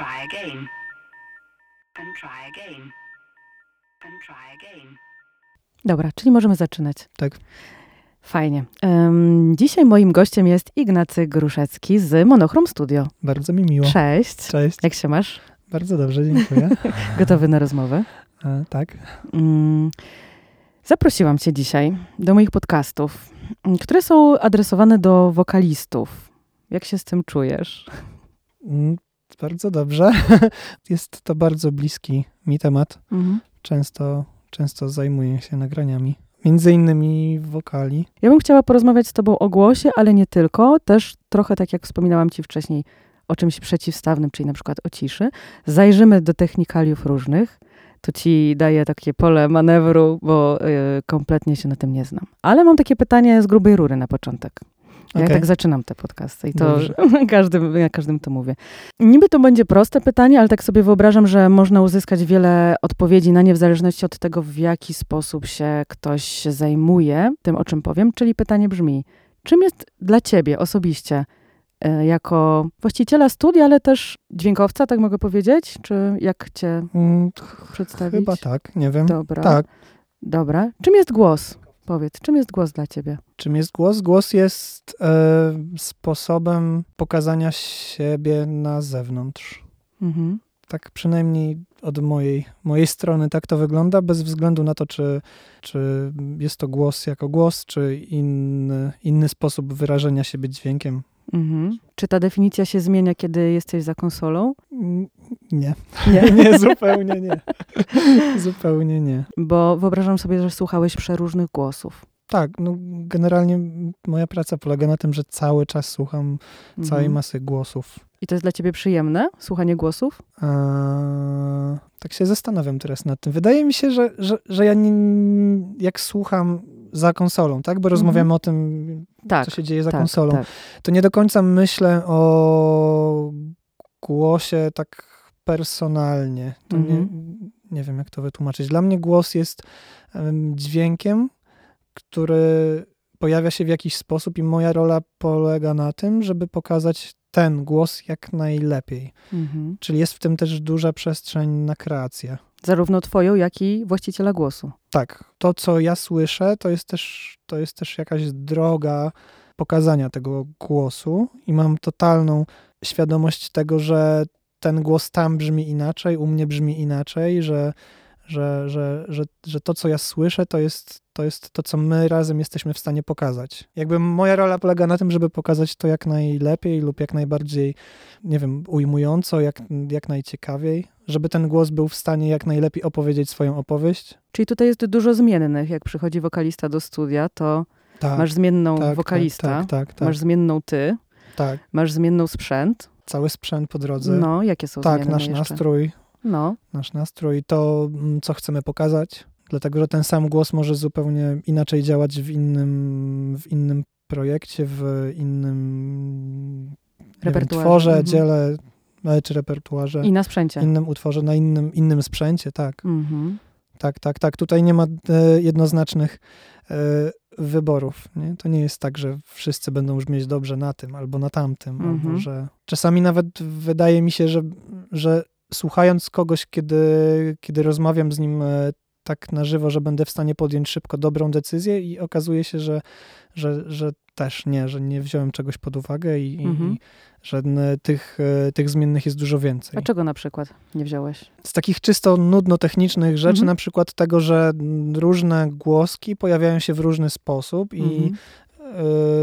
try again. And try again. And try again. Dobra, czyli możemy zaczynać. Tak. Fajnie. Em, dzisiaj moim gościem jest Ignacy Gruszecki z Monochrom Studio. Bardzo mi miło. Cześć. Cześć. Jak się masz? Bardzo dobrze, dziękuję. Gotowy na rozmowę? E, tak. Mm, Zaprosiłam Cię dzisiaj do moich podcastów, mm, które są adresowane do wokalistów. Jak się z tym czujesz? Bardzo dobrze. Jest to bardzo bliski mi temat. Mhm. Często, często zajmuję się nagraniami. Między innymi wokali. Ja bym chciała porozmawiać z Tobą o głosie, ale nie tylko. Też trochę tak jak wspominałam Ci wcześniej o czymś przeciwstawnym, czyli na przykład o ciszy. Zajrzymy do technikaliów różnych. To Ci daję takie pole manewru, bo y, kompletnie się na tym nie znam. Ale mam takie pytanie z grubej rury na początek. Ja Okej. tak zaczynam te podcasty i to każdym, ja każdym to mówię. Niby to będzie proste pytanie, ale tak sobie wyobrażam, że można uzyskać wiele odpowiedzi na nie w zależności od tego, w jaki sposób się ktoś zajmuje tym, o czym powiem. Czyli pytanie brzmi, czym jest dla ciebie osobiście e, jako właściciela studia, ale też dźwiękowca, tak mogę powiedzieć? Czy jak cię Mm, przedstawić? Chyba tak, nie wiem. Dobra. Tak. Dobra. Czym jest głos? Powiedz, czym jest głos dla ciebie? Czym jest głos? Głos jest e, sposobem pokazania siebie na zewnątrz. Mhm. Tak przynajmniej od mojej, mojej strony tak to wygląda, bez względu na to, czy, czy jest to głos jako głos, czy inny, inny sposób wyrażenia siebie dźwiękiem. Mhm. Czy ta definicja się zmienia, kiedy jesteś za konsolą? Nie, Nie. nie, zupełnie nie. zupełnie nie. Bo wyobrażam sobie, że słuchałeś przeróżnych głosów. Tak, no generalnie moja praca polega na tym, że cały czas słucham całej Mhm. masy głosów. I to jest dla ciebie przyjemne, słuchanie głosów? Eee, tak się zastanawiam teraz nad tym. Wydaje mi się, że, że, że ja nie, jak słucham za konsolą, tak? Bo rozmawiamy o tym, Tak. co się dzieje za tak, konsolą. Tak. To nie do końca myślę o głosie tak personalnie. To nie, Mhm. nie wiem, jak to wytłumaczyć. Dla mnie głos jest em, dźwiękiem, który pojawia się w jakiś sposób i moja rola polega na tym, żeby pokazać ten głos jak najlepiej. Mhm. Czyli jest w tym też duża przestrzeń na kreację. Zarówno twoją, jak i właściciela głosu. Tak, to co ja słyszę, to jest też, to jest też jakaś droga pokazania tego głosu i mam totalną świadomość tego, że ten głos tam brzmi inaczej, u mnie brzmi inaczej, że, że, że, że, że to, co ja słyszę, to jest, to jest to, co my razem jesteśmy w stanie pokazać. Jakby moja rola polega na tym, żeby pokazać to jak najlepiej lub jak najbardziej, nie wiem, ujmująco, jak, jak najciekawiej, żeby ten głos był w stanie jak najlepiej opowiedzieć swoją opowieść. Czyli tutaj jest dużo zmiennych. Jak przychodzi wokalista do studia, to Tak, masz zmienną tak, wokalista, Tak, tak, tak, tak, masz zmienną ty, tak. masz zmienną sprzęt. Cały sprzęt po drodze. No, jakie są tak, zmienne nasz jeszcze? nastrój, No, nasz nastrój, to mm, co chcemy pokazać, dlatego że ten sam głos może zupełnie inaczej działać w innym, w innym projekcie, w innym wiem, tworze, mhm. dziele, e, czy repertuarze, i na sprzęcie. innym utworze, na innym, innym sprzęcie, tak. Mhm. Tak, tak, tak. Tutaj nie ma e, jednoznacznych e, wyborów. Nie? To nie jest tak, że wszyscy będą brzmieć dobrze na tym albo na tamtym, Mhm. albo że czasami nawet wydaje mi się, że, że słuchając kogoś, kiedy, kiedy rozmawiam z nim e, tak na żywo, że będę w stanie podjąć szybko dobrą decyzję i okazuje się, że, że, że też nie, że nie wziąłem czegoś pod uwagę i, Mhm. i że tych, e, tych zmiennych jest dużo więcej A czego na przykład nie wziąłeś? z takich czysto nudno-technicznych rzeczy, Mhm. na przykład tego, że różne głoski pojawiają się w różny sposób i Mhm.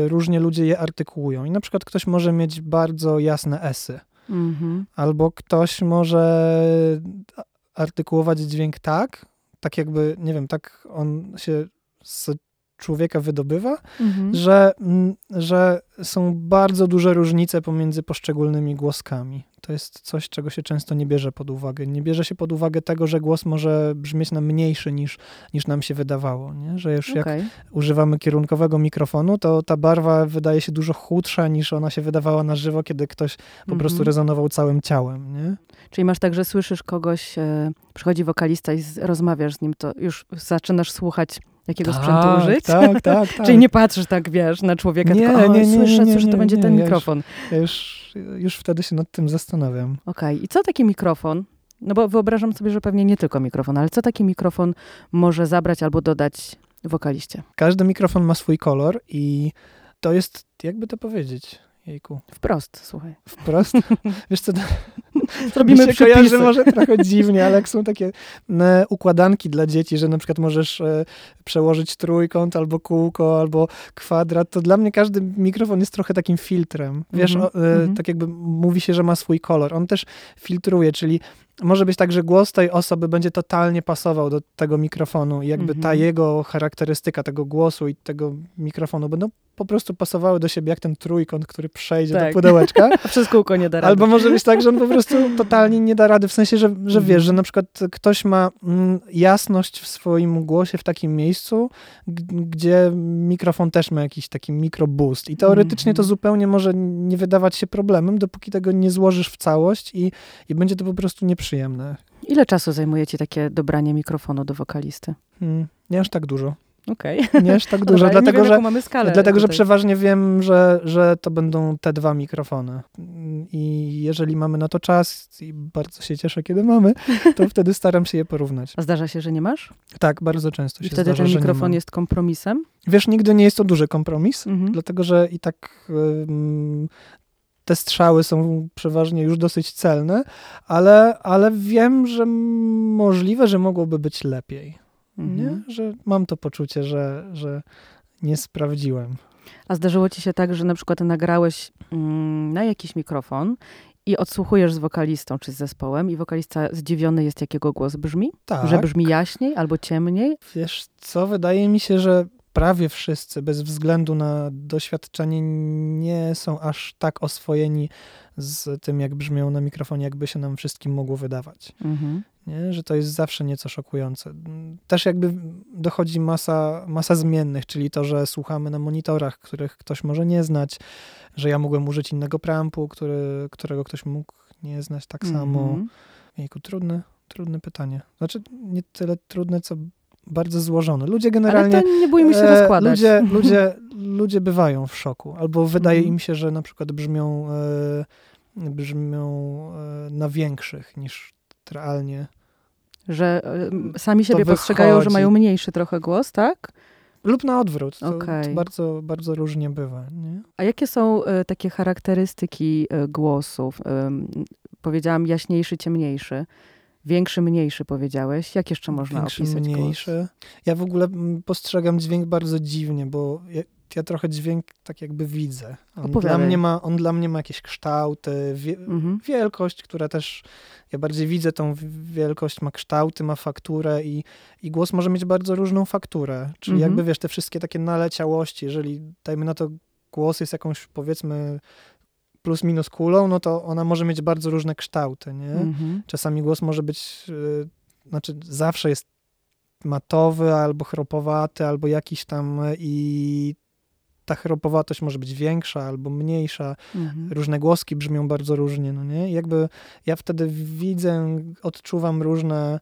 y, różnie ludzie je artykułują. I na przykład ktoś może mieć bardzo jasne esy, Mhm. albo ktoś może artykułować dźwięk tak, tak jakby, nie wiem, tak on się człowieka wydobywa, Mhm. że, mm, że są bardzo duże różnice pomiędzy poszczególnymi głoskami. To jest coś, czego się często nie bierze pod uwagę. Nie bierze się pod uwagę tego, że głos może brzmieć nam mniejszy niż, niż nam się wydawało. Nie? Że już jak Okej. używamy kierunkowego mikrofonu, to ta barwa wydaje się dużo chudsza niż ona się wydawała na żywo, kiedy ktoś po prostu Mhm. rezonował całym ciałem. Nie? Czyli masz tak, że słyszysz kogoś, e, przychodzi wokalista i rozmawiasz z nim, to już zaczynasz słuchać jakiego sprzętu użyć? Tak, tak, tak. Czyli nie patrzysz tak, wiesz, na człowieka, Nie, tylko o, nie, nie, słyszę, nie, słyszę, to będzie ten ja już- mikrofon. Ja już, już wtedy się nad tym zastanawiam. Okej, i co taki mikrofon? No bo wyobrażam sobie, że pewnie nie tylko mikrofon, ale co taki mikrofon może zabrać albo dodać wokaliście? Każdy mikrofon ma swój kolor i to jest, jakby to powiedzieć, jejku, Wprost, słuchaj. wprost. Wiesz co, to, Zrobimy się kojarzy przepisy. może trochę dziwnie, ale jak są takie e, układanki dla dzieci, że na przykład możesz e, przełożyć trójkąt albo kółko, albo kwadrat, to dla mnie każdy mikrofon jest trochę takim filtrem. Wiesz, Mhm, o, e, mhm. tak jakby mówi się, że ma swój kolor. On też filtruje, czyli może być tak, że głos tej osoby będzie totalnie pasował do tego mikrofonu i jakby ta Mhm. jego charakterystyka tego głosu i tego mikrofonu będą po prostu pasowały do siebie jak ten trójkąt, który przejdzie Tak. do pudełeczka. A przez kółko nie da rady. Albo może być tak, że on po prostu totalnie nie da rady, w sensie, że, że wiesz, że na przykład ktoś ma mm, jasność w swoim głosie w takim miejscu, gdzie mikrofon też ma jakiś taki mikroboost. I teoretycznie to Mhm. zupełnie może nie wydawać się problemem, dopóki tego nie złożysz w całość i, i będzie to po prostu nieprzyjemne. Ile czasu zajmuje ci takie dobranie mikrofonu do wokalisty? Hmm, nie aż tak dużo. Okej. Nie aż tak Dobra, dużo, nie dlatego wiem, że mamy skalę Dlatego, że przeważnie wiem, że, że to będą te dwa mikrofony. I jeżeli mamy na to czas, i bardzo się cieszę, kiedy mamy, to wtedy staram się je porównać. A zdarza się, że nie masz? Tak, bardzo często I się wtedy zdarza, ten mikrofon jest kompromisem? Wiesz, nigdy nie jest to duży kompromis, Mhm. dlatego że i tak ym, te strzały są przeważnie już dosyć celne, ale, ale wiem, że możliwe, że mogłoby być lepiej. Mhm. Nie? Że mam to poczucie, że, że nie sprawdziłem. A zdarzyło ci się tak, że na przykład nagrałeś mm, na jakiś mikrofon i odsłuchujesz z wokalistą czy z zespołem i wokalista zdziwiony jest, jakiego głos brzmi? Tak. Że brzmi jaśniej albo ciemniej? Wiesz co, wydaje mi się, że prawie wszyscy, bez względu na doświadczenie, nie są aż tak oswojeni z tym, jak brzmią na mikrofonie, jakby się nam wszystkim mogło wydawać. Mhm. Nie? Że to jest zawsze nieco szokujące. Też jakby dochodzi masa, masa zmiennych, czyli to, że słuchamy na monitorach, których ktoś może nie znać, że ja mogłem użyć innego preampu, który, którego ktoś mógł nie znać tak samo. Mhm. Jejku, trudne, trudne pytanie. Znaczy, nie tyle trudne, co bardzo złożone. Ludzie Ale generalnie... to nie bójmy się e, rozkładać. Ludzie, ludzie, ludzie bywają w szoku, albo wydaje Mhm. im się, że na przykład brzmią, e, brzmią e, na większych niż realnie. Że sami siebie To postrzegają, że wychodzi. mają mniejszy trochę głos, tak? Lub na odwrót. To, Okej. to bardzo, bardzo różnie bywa. Nie? A jakie są takie charakterystyki głosów? Powiedziałam jaśniejszy, ciemniejszy. Większy, mniejszy powiedziałeś. Jak jeszcze można Większy, opisać głos? mniejszy. Ja w ogóle mm, postrzegam dźwięk bardzo dziwnie, bo ja, ja trochę dźwięk tak jakby widzę. On dla, mnie ma, on dla mnie ma jakieś kształty, wie, Mhm. wielkość, która też, ja bardziej widzę tą wi- wielkość, ma kształty, ma fakturę i, i głos może mieć bardzo różną fakturę. Czyli Mhm. jakby wiesz, te wszystkie takie naleciałości, jeżeli dajmy na to głos jest jakąś powiedzmy plus minus kulą, no to ona może mieć bardzo różne kształty, nie? Mhm. Czasami głos może być, y, znaczy zawsze jest matowy albo chropowaty, albo jakiś tam i ta chropowatość może być większa albo mniejsza. Mhm. Różne głoski brzmią bardzo różnie, no nie? I jakby ja wtedy widzę, odczuwam różne,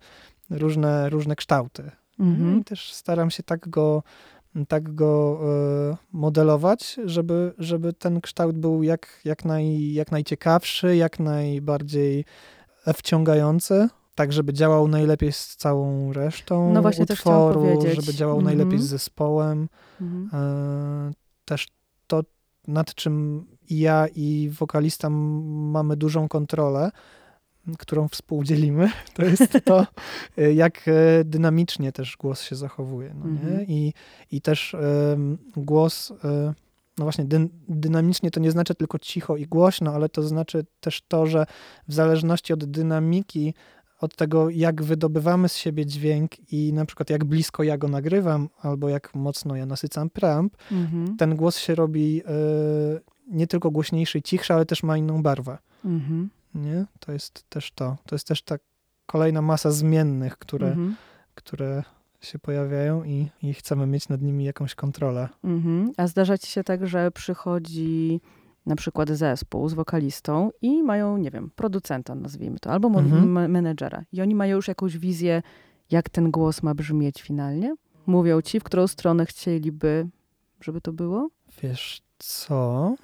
różne, różne kształty. Mhm. I też staram się tak go, tak go e, modelować, żeby, żeby ten kształt był jak, jak, naj, jak najciekawszy, jak najbardziej wciągający, tak żeby działał najlepiej z całą resztą No właśnie utworu, żeby działał Mhm. najlepiej z zespołem. Mhm. E, też to, nad czym i ja i wokalista mamy dużą kontrolę, którą współdzielimy, to jest to, e, jak e, dynamicznie też głos się zachowuje. No nie? Mhm. I, I też głos, e, no właśnie, dyn, dynamicznie to nie znaczy tylko cicho i głośno, ale to znaczy też to, że w zależności od dynamiki, od tego, jak wydobywamy z siebie dźwięk i na przykład jak blisko ja go nagrywam, albo jak mocno ja nasycam preamp, Mhm. ten głos się robi e, nie tylko głośniejszy i cichszy, ale też ma inną barwę. Mhm. Nie? To jest też to. To jest też ta kolejna masa zmiennych, które, Mhm. które się pojawiają i, i chcemy mieć nad nimi jakąś kontrolę. Mhm. A zdarza ci się tak, że przychodzi na przykład zespół z wokalistą i mają, nie wiem, producenta, nazwijmy to, albo Mhm. menedżera. I oni mają już jakąś wizję, jak ten głos ma brzmieć finalnie? mówią ci, w którą stronę chcieliby, żeby to było? Wiesz co?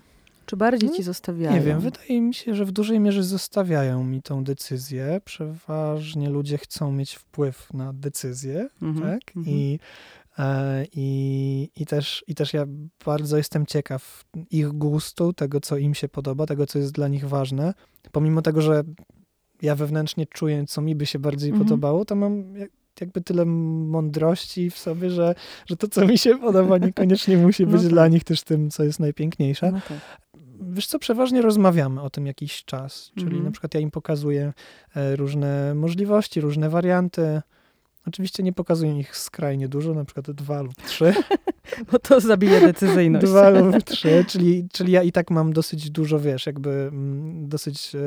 Czy bardziej ci zostawiają? Nie wiem, wydaje mi się, że w dużej mierze zostawiają mi tą decyzję. Przeważnie ludzie chcą mieć wpływ na decyzję, Mhm, tak? mhm. I, e, i, i, też, I też ja bardzo jestem ciekaw ich gustu, tego, co im się podoba, tego, co jest dla nich ważne. Pomimo tego, że ja wewnętrznie czuję, co mi by się bardziej Mhm. podobało, to mam jak- jakby tyle mądrości w sobie, że, że to, co mi się podoba, niekoniecznie musi No być tak. dla nich też tym, co jest najpiękniejsze. No tak. Wiesz co, przeważnie rozmawiamy o tym jakiś czas, czyli Mhm. na przykład ja im pokazuję e, różne możliwości, różne warianty. Oczywiście nie pokazuję ich skrajnie dużo, na przykład dwa lub trzy. Bo to zabije decyzyjność. dwa lub trzy, czyli, czyli ja i tak mam dosyć dużo, wiesz, jakby mm, dosyć e,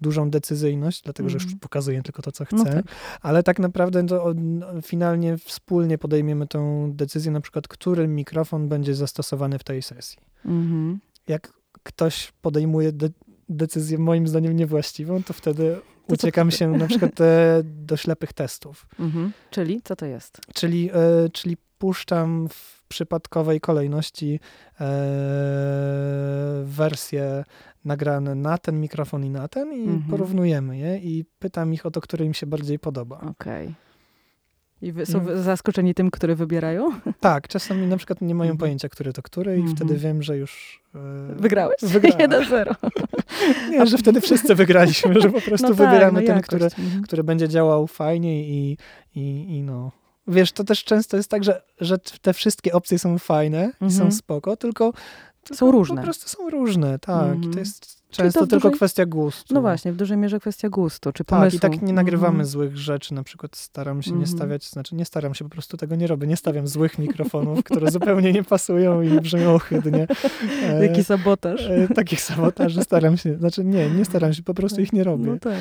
dużą decyzyjność, dlatego że już Mhm. pokazuję tylko to, co chcę. No tak. Ale tak naprawdę to o- no, finalnie wspólnie podejmiemy tą decyzję, na przykład, który mikrofon będzie zastosowany w tej sesji. Mhm. Jak ktoś podejmuje de- decyzję moim zdaniem niewłaściwą, to wtedy co uciekam się na przykład e, do ślepych testów. Mhm. Czyli co to jest? Czyli, e, czyli puszczam w przypadkowej kolejności e, wersje nagrane na ten mikrofon i na ten i Mhm. porównujemy je i pytam ich o to, który im się bardziej podoba. Okej. I są Mm. zaskoczeni tym, który wybierają? Tak, czasami na przykład nie mają Mhm. pojęcia, który to który i Mhm. wtedy wiem, że już e, Wygrałeś? Wygrałem. 1-0. Nie, że wtedy wszyscy wygraliśmy, że po prostu No tak, wybieramy no ten, jakość. który, Mhm. który będzie działał fajnie i, i, i no. Wiesz, to też często jest tak, że, że te wszystkie opcje są fajne i są Mhm. spoko, tylko, tylko Są różne. Po prostu są różne, tak. I Mhm. to jest to często w tylko dużej- kwestia gustu. No właśnie, w dużej mierze kwestia gustu, czy Tak, pomysłu. i tak nie nagrywamy Mhm. złych rzeczy, na przykład staram się nie Mhm. stawiać, znaczy nie staram się, po prostu tego nie robię, nie stawiam złych mikrofonów, które zupełnie nie pasują i brzmią ohydnie. E, Jaki sabotaż. e, takich sabotaży staram się, znaczy nie, nie staram się, po prostu ich nie robię. No tak.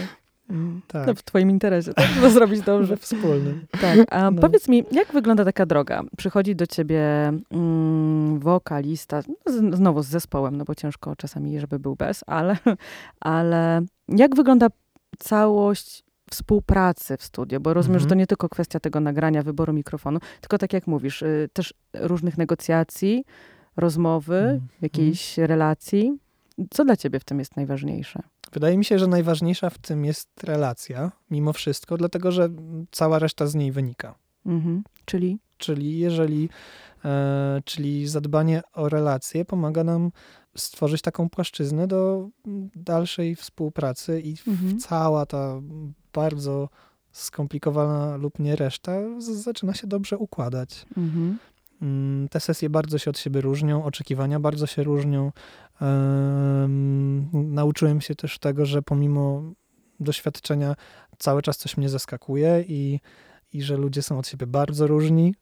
Tak, To w twoim interesie, tak? Żeby zrobić dobrze. wspólnym. Tak, a No. powiedz mi, jak wygląda taka droga? Przychodzi do ciebie mm, wokalista, no z, znowu z zespołem, no bo ciężko czasami, żeby był bez, ale, ale jak wygląda całość współpracy w studio? Bo rozumiem, że to Mhm. nie tylko kwestia tego nagrania, wyboru mikrofonu, tylko tak jak mówisz, y, też różnych negocjacji, rozmowy, Mhm. jakiejś relacji. Co dla ciebie w tym jest najważniejsze? Wydaje mi się, że najważniejsza w tym jest relacja, mimo wszystko, dlatego że cała reszta z niej wynika. Mhm. Czyli? Czyli jeżeli, e, czyli zadbanie o relacje pomaga nam stworzyć taką płaszczyznę do dalszej współpracy i Mhm. cała ta bardzo skomplikowana lub nie reszta zaczyna się dobrze układać. Mhm. Mm, Te sesje bardzo się od siebie różnią, oczekiwania bardzo się różnią. Em, nauczyłem się też tego, że pomimo doświadczenia cały czas coś mnie zaskakuje i, i że ludzie są od siebie bardzo różni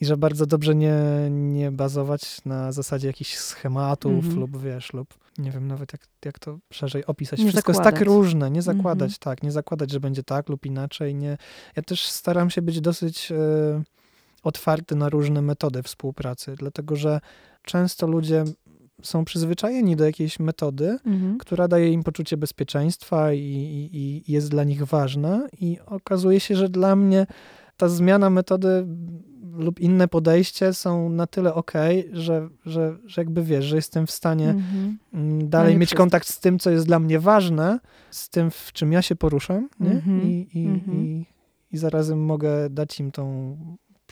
i że bardzo dobrze nie, nie bazować na zasadzie jakichś schematów Mhm. lub wiesz, lub nie wiem nawet jak, jak to szerzej opisać. Nie Wszystko jest tak zakładać. różne, nie zakładać, Mhm. tak, nie zakładać, że będzie tak lub inaczej. Nie. Ja też staram się być dosyć e, otwarty na różne metody współpracy, dlatego że często ludzie są przyzwyczajeni do jakiejś metody, Mhm. która daje im poczucie bezpieczeństwa i, i, i jest dla nich ważna, i okazuje się, że dla mnie ta zmiana metody lub inne podejście są na tyle okej, że, że, że jakby wiesz, że jestem w stanie Mhm. mm, dalej nie mieć wszystko. kontakt z tym, co jest dla mnie ważne, z tym, w czym ja się poruszam, nie? Mhm, I, i, mhm. i, i zarazem mogę dać im tą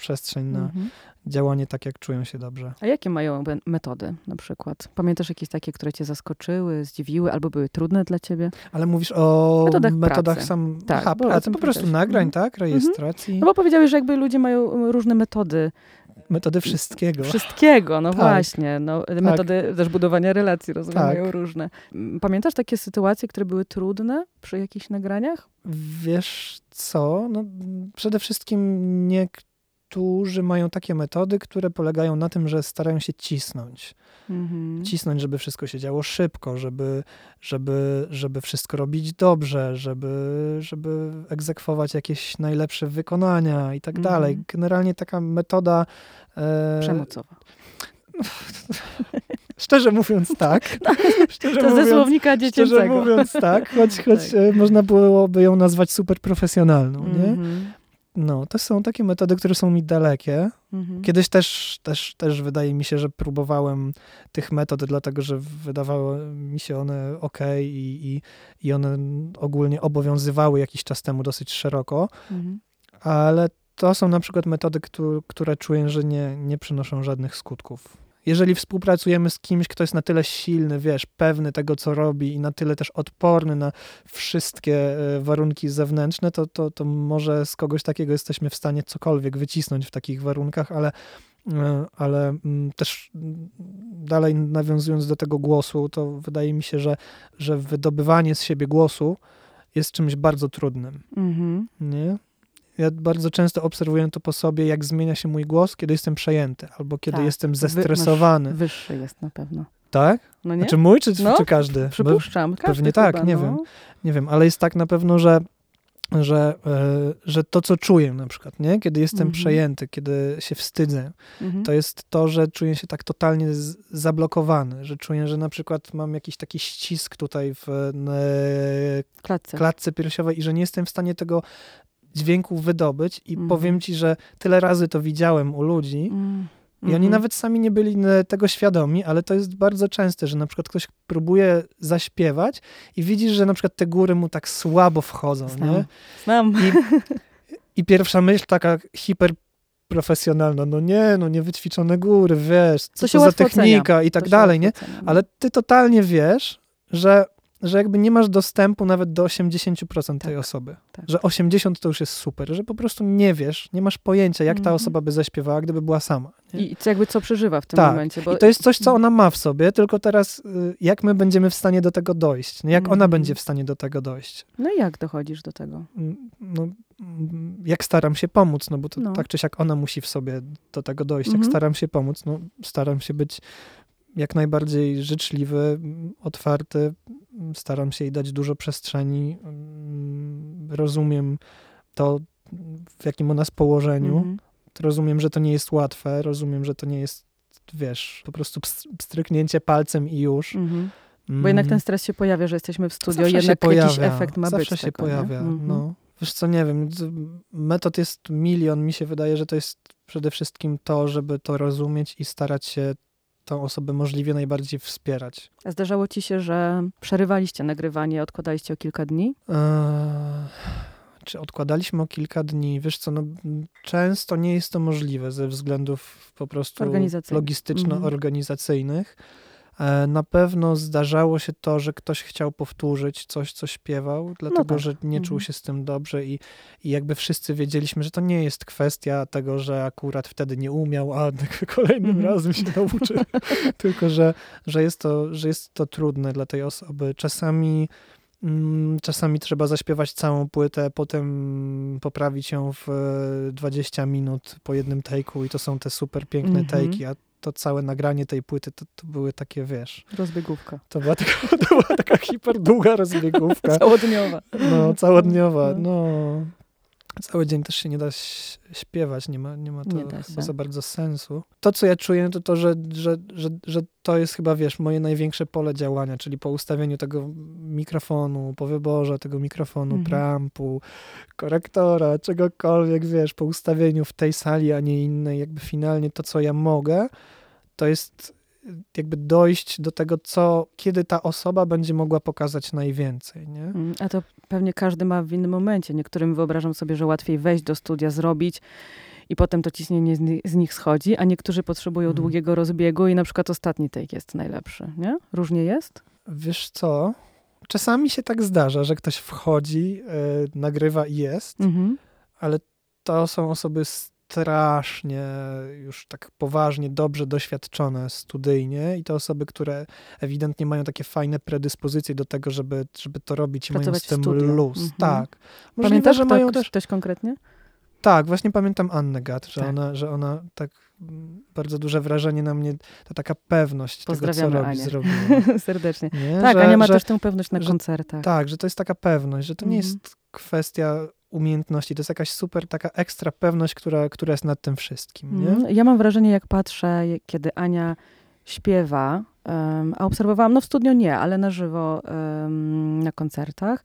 przestrzeń na Mhm. działanie tak, jak czują się dobrze. A jakie mają metody na przykład? Pamiętasz jakieś takie, które cię zaskoczyły, zdziwiły albo były trudne dla ciebie? Ale mówisz o Metodach metodach pracy. sam, Tak, aha, pracy, po prostu powiedziałeś. nagrań, Mhm. tak? Rejestracji, No bo powiedziałeś, że jakby ludzie mają różne metody metody wszystkiego. wszystkiego, no Tak. właśnie. No, metody też budowania relacji, rozumiem, Tak. mają różne. Pamiętasz takie sytuacje, które były trudne przy jakichś nagraniach? Wiesz co? No, przede wszystkim niektórzy mają takie metody, które polegają na tym, że starają się cisnąć. Mhm. Cisnąć, żeby wszystko się działo szybko, żeby, żeby, żeby wszystko robić dobrze, żeby, żeby egzekwować jakieś najlepsze wykonania i tak Mhm. dalej. Generalnie taka metoda. E, Przemocowa. szczerze mówiąc, tak. Szczerze To ze mówiąc, słownika Szczerze dziecięcego. mówiąc tak, choć, choć Tak. e, można byłoby ją nazwać super profesjonalną, nie? No, to są takie metody, które są mi dalekie. Mhm. Kiedyś też, też, też wydaje mi się, że próbowałem tych metod, dlatego że wydawały mi się one ok i, i, i one ogólnie obowiązywały jakiś czas temu dosyć szeroko, Mhm. ale to są na przykład metody, które, które czuję, że nie, nie przynoszą żadnych skutków. Jeżeli współpracujemy z kimś, kto jest na tyle silny, wiesz, pewny tego, co robi i na tyle też odporny na wszystkie e, warunki zewnętrzne, to, to, to może z kogoś takiego jesteśmy w stanie cokolwiek wycisnąć w takich warunkach, ale, e, ale mm, też mm, dalej nawiązując do tego głosu, to wydaje mi się, że, że wydobywanie z siebie głosu jest czymś bardzo trudnym. Mhm. Nie? Ja bardzo często obserwuję to po sobie, jak zmienia się mój głos, kiedy jestem przejęty, albo kiedy Tak. jestem Wy- zestresowany. masz Wyższy jest na pewno. Tak? No nie? Znaczy mój, czy, No, czy każdy? Bo, Przypuszczam. Każdy pewnie tak, chyba, nie no. wiem. nie wiem, ale jest tak na pewno, że, że, e, że to, co czuję na przykład, nie? kiedy jestem Mhm. przejęty, kiedy się wstydzę, Mhm. to jest to, że czuję się tak totalnie zablokowany, że czuję, że na przykład mam jakiś taki ścisk tutaj w W klatce. klatce piersiowej i że nie jestem w stanie tego dźwięku wydobyć i Mhm. powiem ci, że tyle razy to widziałem u ludzi Mm. i oni Mhm. nawet sami nie byli e, tego świadomi, ale to jest bardzo częste, że na przykład ktoś próbuje zaśpiewać i widzisz, że na przykład te góry mu tak słabo wchodzą, Znam. nie? Znam. I, I pierwsza myśl taka hiperprofesjonalna, no nie, no niewyćwiczone góry, wiesz, co To to, za technika ocenia. i tak dalej, nie? ocenia, no. Ale ty totalnie wiesz, że, że jakby nie masz dostępu nawet do 80% tej Tak, osoby. tak. Że 80 to już jest super, że po prostu nie wiesz, nie masz pojęcia, jak ta Mhm. osoba by zaśpiewała, gdyby była sama. Nie? I co- jakby co przeżywa w tym Tak. momencie. Bo... I to jest coś, co ona ma w sobie, tylko teraz y, jak my będziemy w stanie do tego dojść? Nie? Jak ona Mhm. będzie w stanie do tego dojść? No i jak dochodzisz do tego? Mm, No, jak staram się pomóc, no bo to No. tak czy siak ona musi w sobie do tego dojść. Mhm. Jak staram się pomóc, no staram się być jak najbardziej życzliwy, otwarty, staram się jej dać dużo przestrzeni, mm, rozumiem to, w jakim ona jest położeniu, Mhm. rozumiem, że to nie jest łatwe, rozumiem, że to nie jest, wiesz, po prostu pstryknięcie palcem i już. Mhm. Bo jednak ten Mm. stres się pojawia, że jesteśmy w studio, Zawsze jednak pojawia, jakiś efekt ma zawsze być. się tego, pojawia, Mhm. no. Wiesz co, nie wiem, metod jest milion, mi się wydaje, że to jest przede wszystkim to, żeby to rozumieć i starać się tą osobę możliwie najbardziej wspierać. A zdarzało ci się, że przerywaliście nagrywanie, odkładaliście o kilka dni? Eee, czy odkładaliśmy o kilka dni? Wiesz co, no, często nie jest to możliwe ze względów po prostu Organizacyjnych. logistyczno-organizacyjnych. E, Na pewno zdarzało się to, że ktoś chciał powtórzyć coś, co śpiewał, dlatego tak. że nie czuł Mhm. się z tym dobrze i, i jakby wszyscy wiedzieliśmy, że to nie jest kwestia tego, że akurat wtedy nie umiał, a kolejnym Mhm. razem się nauczy, tylko że, że, jest to, że jest to trudne dla tej osoby. Czasami mm, Czasami trzeba zaśpiewać całą płytę, potem poprawić ją w e, 20 minut po jednym take'u i to są te super piękne Mhm. take'i, a to całe nagranie tej płyty to, to były takie, wiesz, Rozbiegówka. to była taka, to była taka hiper długa rozbiegówka, Całodniowa. no całodniowa, No. no. Cały dzień też się nie da śpiewać, nie ma, nie ma to Nie chyba za bardzo sensu. To, co ja czuję, to to, że, że, że, że to jest chyba, wiesz, moje największe pole działania, czyli po ustawieniu tego mikrofonu, po wyborze tego mikrofonu, Mhm. preampu, korektora, czegokolwiek, wiesz, po ustawieniu w tej sali, a nie innej, jakby finalnie to, co ja mogę, to jest jakby dojść do tego, co, kiedy ta osoba będzie mogła pokazać najwięcej, nie? Mm, A to pewnie każdy ma w innym momencie. Niektórym wyobrażam sobie, że łatwiej wejść do studia, zrobić i potem to ciśnienie z, ni- z nich schodzi, a niektórzy potrzebują Mhm. długiego rozbiegu i na przykład ostatni take jest najlepszy, nie? Różnie jest? Wiesz co? Czasami się tak zdarza, że ktoś wchodzi, e, nagrywa i jest, Mhm. ale to są osoby strasznie już tak poważnie, dobrze doświadczone studyjnie i to osoby, które ewidentnie mają takie fajne predyspozycje do tego, żeby, żeby to robić i mają z w tym luz. Mhm. Tak. Możliwe, Pamiętasz że mają też... ktoś konkretnie? Tak, właśnie pamiętam Annę Gat, że, Tak. ona, że ona tak mm, bardzo duże wrażenie na mnie, to taka pewność tego, co robi, Anię. zrobiła. Serdecznie. Nie? Tak, że, Ania ma że, też tę pewność na że- koncertach. Tak, że to jest taka pewność, że to nie Mhm. jest kwestia umiejętności, to jest jakaś super taka ekstra pewność, która, która jest nad tym wszystkim, nie? Mhm. Ja mam wrażenie, jak patrzę, kiedy Ania śpiewa, em, a obserwowałam, no w studio nie, ale na żywo em, na koncertach,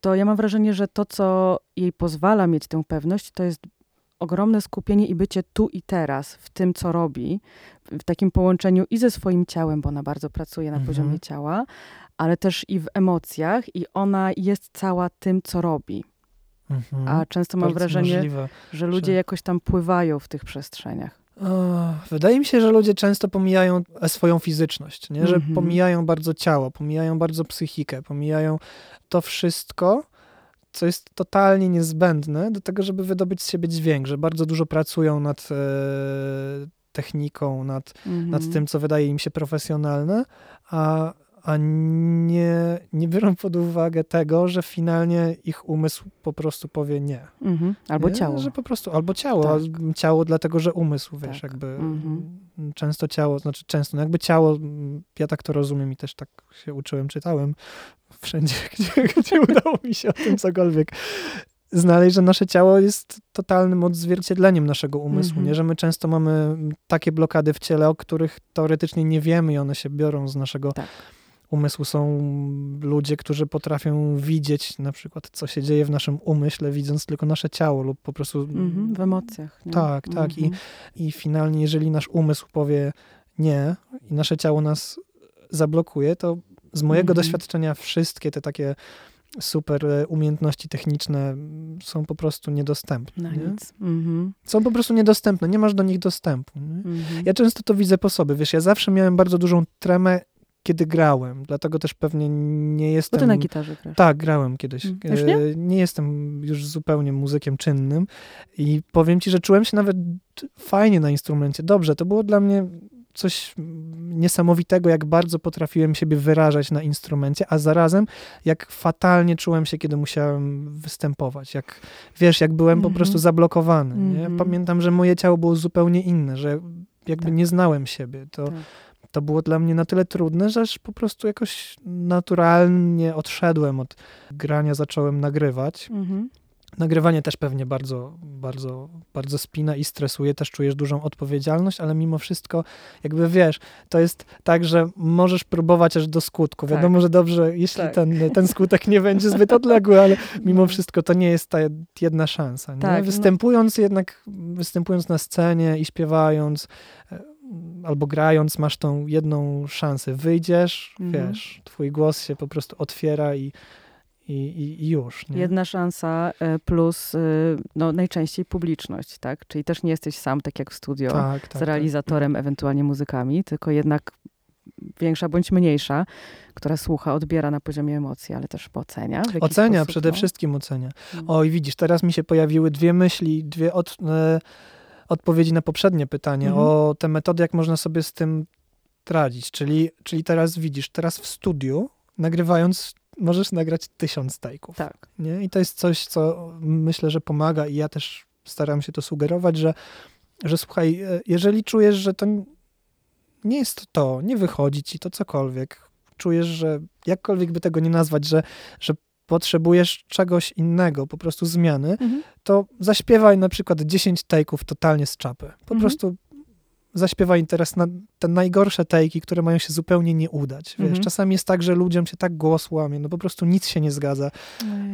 to ja mam wrażenie, że to, co jej pozwala mieć tę pewność, to jest ogromne skupienie i bycie tu i teraz w tym, co robi, w takim połączeniu i ze swoim ciałem, bo ona bardzo pracuje na Mhm. poziomie ciała, ale też i w emocjach i ona jest cała tym, co robi. Mhm. A często mam Bardzo wrażenie, możliwe. że ludzie że- jakoś tam pływają w tych przestrzeniach. Wydaje mi się, że ludzie często pomijają e, swoją fizyczność, nie? że Mhm. pomijają bardzo ciało, pomijają bardzo psychikę, pomijają to wszystko, co jest totalnie niezbędne do tego, żeby wydobyć z siebie dźwięk, że bardzo dużo pracują nad e, techniką, nad, Mhm. nad tym, co wydaje im się profesjonalne, a, a nie, nie biorą pod uwagę tego, że finalnie ich umysł po prostu powie nie. Mhm. Albo nie? ciało. Że po prostu, albo ciało, Tak. ciało dlatego, że umysł, wiesz, Tak. jakby Mhm. mm, często ciało, znaczy często, no jakby ciało, mm, ja tak to rozumiem i też tak się uczyłem, czytałem wszędzie, gdzie, gdzie udało mi się o tym cokolwiek znaleźć, że nasze ciało jest totalnym odzwierciedleniem naszego umysłu, Mhm. nie? Że my często mamy mm, takie blokady w ciele, o których teoretycznie nie wiemy i one się biorą z naszego Tak. Umysłu. Są ludzie, którzy potrafią widzieć na przykład, co się dzieje w naszym umyśle, widząc tylko nasze ciało lub po prostu Mhm. W emocjach. Nie? Tak, tak. I- Mhm. i finalnie, jeżeli nasz umysł powie nie i nasze ciało nas zablokuje, to z mojego Mhm. doświadczenia wszystkie te takie super e, umiejętności techniczne są po prostu niedostępne. Na Nie? nic. Mhm. Są po prostu niedostępne, nie masz do nich dostępu. Mhm. Ja często to widzę po sobie, wiesz, ja zawsze miałem bardzo dużą tremę, kiedy grałem, dlatego też pewnie nie Bo jestem... ty na gitarze grasz. Tak, grałem kiedyś. Mm. Już nie? E, nie jestem już zupełnie muzykiem czynnym i powiem ci, że czułem się nawet fajnie na instrumencie. Dobrze, to było dla mnie coś niesamowitego, jak bardzo potrafiłem siebie wyrażać na instrumencie, a zarazem jak fatalnie czułem się, kiedy musiałem występować. Jak, wiesz, jak byłem po Mhm. prostu zablokowany. Nie? Mhm. Pamiętam, że moje ciało było zupełnie inne, że jakby Tak. nie znałem siebie. To, Tak. To było dla mnie na tyle trudne, że aż po prostu jakoś naturalnie odszedłem od grania, zacząłem nagrywać. Mhm. Nagrywanie też pewnie bardzo, bardzo, bardzo spina i stresuje, też czujesz dużą odpowiedzialność, ale mimo wszystko, jakby wiesz, to jest tak, że możesz próbować aż do skutku. Tak. Wiadomo, że dobrze, jeśli Tak. ten, ten skutek nie będzie zbyt odległy, ale mimo No. wszystko to nie jest ta jedna szansa. Nie? Tak, no. Występując jednak, występując na scenie i śpiewając, e, albo grając, masz tą jedną szansę. Wyjdziesz, Mhm. wiesz, twój głos się po prostu otwiera i, i, i, i już. Nie? Jedna szansa e, plus e, no, najczęściej publiczność, tak? Czyli też nie jesteś sam, tak jak w studio, tak, tak, z realizatorem, ewentualnie muzykami, tylko jednak większa bądź mniejsza, która słucha, odbiera na poziomie emocji, ale też ocenia. Ocenia, sposób, przede no. wszystkim ocenia. No. Oj, widzisz, teraz mi się pojawiły dwie myśli, dwie od, e, odpowiedzi na poprzednie pytanie Mhm. o te metody, jak można sobie z tym radzić. Czyli, czyli teraz widzisz, teraz w studiu, nagrywając, możesz nagrać tysiąc tajków. Tak. Nie? I to jest coś, co myślę, że pomaga i ja też staram się to sugerować, że, że słuchaj, e, jeżeli czujesz, że to nie jest to, nie wychodzi ci to cokolwiek, czujesz, że jakkolwiek by tego nie nazwać, że, że potrzebujesz czegoś innego, po prostu zmiany, Mhm. to zaśpiewaj na przykład 10 take'ów totalnie z czapy. Po Mhm. prostu zaśpiewaj teraz na te najgorsze take'i, które mają się zupełnie nie udać. Wiesz, Mhm. czasami jest tak, że ludziom się tak głos łamie, no po prostu nic się nie zgadza.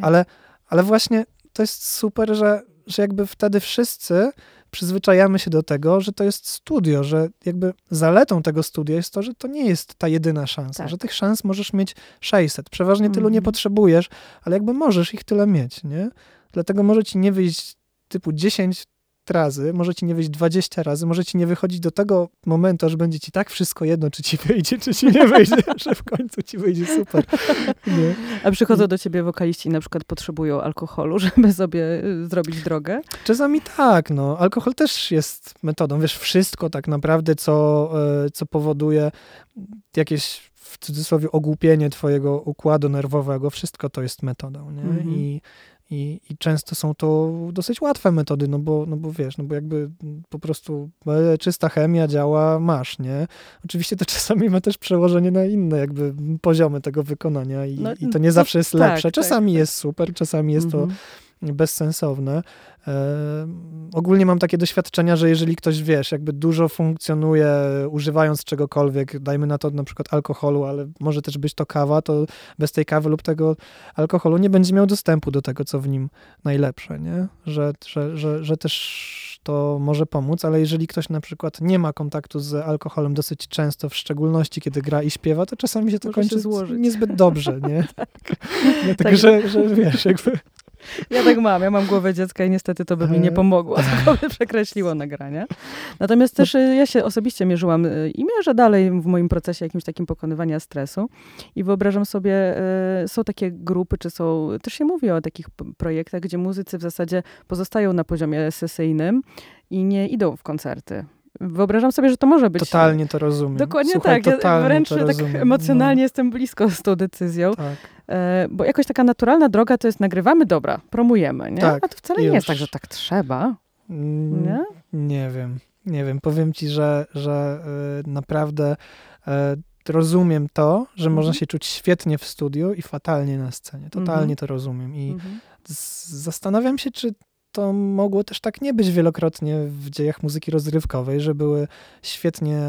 Ale, ale właśnie to jest super, że, że jakby wtedy wszyscy przyzwyczajamy się do tego, że to jest studio, że jakby zaletą tego studia jest to, że to nie jest ta jedyna szansa, Tak. że tych szans możesz mieć 600. Przeważnie tylu nie Mhm. potrzebujesz, ale jakby możesz ich tyle mieć, nie? Dlatego może ci nie wyjść typu 10 razy, może ci nie wyjść 20 razy, może ci nie wychodzić do tego momentu, aż będzie ci tak wszystko jedno, czy ci wyjdzie, czy ci nie wyjdzie, że w końcu ci wyjdzie super. Nie? A przychodzą do ciebie wokaliści i na przykład potrzebują alkoholu, żeby sobie y, zrobić drogę? Czasami tak, no. Alkohol też jest metodą. Wiesz, wszystko tak naprawdę, co, e, co powoduje jakieś w cudzysłowie ogłupienie twojego układu nerwowego, wszystko to jest metodą, nie? Mhm. I, i, I często są to dosyć łatwe metody, no bo, no bo wiesz, no bo jakby po prostu e, czysta chemia działa, masz, nie? Oczywiście to czasami ma też przełożenie na inne jakby poziomy tego wykonania i, No, i to nie to zawsze jest tak, lepsze. tak, Czasami tak. jest super, czasami jest to Mhm. Bezsensowne. E, ogólnie mam takie doświadczenia, że jeżeli ktoś, wiesz, jakby dużo funkcjonuje używając czegokolwiek, dajmy na to na przykład alkoholu, ale może też być to kawa, to bez tej kawy lub tego alkoholu nie będzie miał dostępu do tego, co w nim najlepsze, nie? Że, że, że, że też to może pomóc, ale jeżeli ktoś na przykład nie ma kontaktu z alkoholem dosyć często, w szczególności kiedy gra i śpiewa, to czasami się to Może kończy się złożyć. niezbyt dobrze, nie? tak. Dlatego, Tak. że, że wiesz, jakby Ja tak mam, ja mam głowę dziecka i niestety to by mi nie pomogło, tylko by przekreśliło nagranie. Natomiast też y, ja się osobiście mierzyłam y, i mierzę dalej w moim procesie jakimś takim pokonywania stresu i wyobrażam sobie, y, są takie grupy, czy są, też się mówi o takich projektach, gdzie muzycy w zasadzie pozostają na poziomie sesyjnym i nie idą w koncerty. Wyobrażam sobie, że to może być... totalnie to rozumiem. Dokładnie Słuchaj, tak, ja wręcz tak rozumiem. emocjonalnie jestem blisko z tą decyzją. No, tak. E, bo jakoś taka naturalna droga to jest nagrywamy, dobra, promujemy, nie? Tak, A to wcale i nie jest już. tak, że tak trzeba, Mm, nie? Nie wiem, nie wiem. Powiem ci, że, że y, naprawdę y, rozumiem to, że można Mhm. się czuć świetnie w studiu i fatalnie na scenie. Totalnie Mhm. to rozumiem. I Mhm. z- zastanawiam się, czy to mogło też tak nie być wielokrotnie w dziejach muzyki rozrywkowej, że były świetnie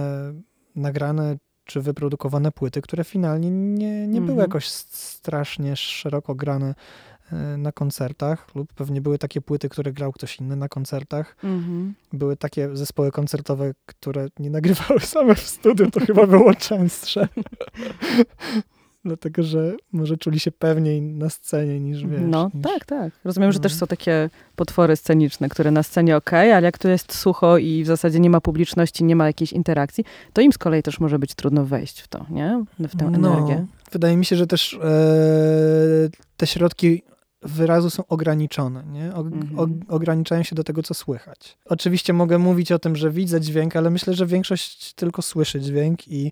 nagrane czy wyprodukowane płyty, które finalnie nie, nie były Mhm. jakoś strasznie szeroko grane e, na koncertach, lub pewnie były takie płyty, które grał ktoś inny na koncertach. Mhm. Były takie zespoły koncertowe, które nie nagrywały same w studiu, to chyba było częstsze. Dlatego, że może czuli się pewniej na scenie niż wiesz. No niż... tak, tak. Rozumiem, że no. też są takie potwory sceniczne, które na scenie ok, ale jak tu jest sucho i w zasadzie nie ma publiczności, nie ma jakiejś interakcji, to im z kolei też może być trudno wejść w to, nie? W tę energię. No, wydaje mi się, że też e, te środki wyrazu są ograniczone, nie? O, Mhm. o, ograniczają się do tego, co słychać. Oczywiście mogę mówić o tym, że widzę dźwięk, ale myślę, że większość tylko słyszy dźwięk i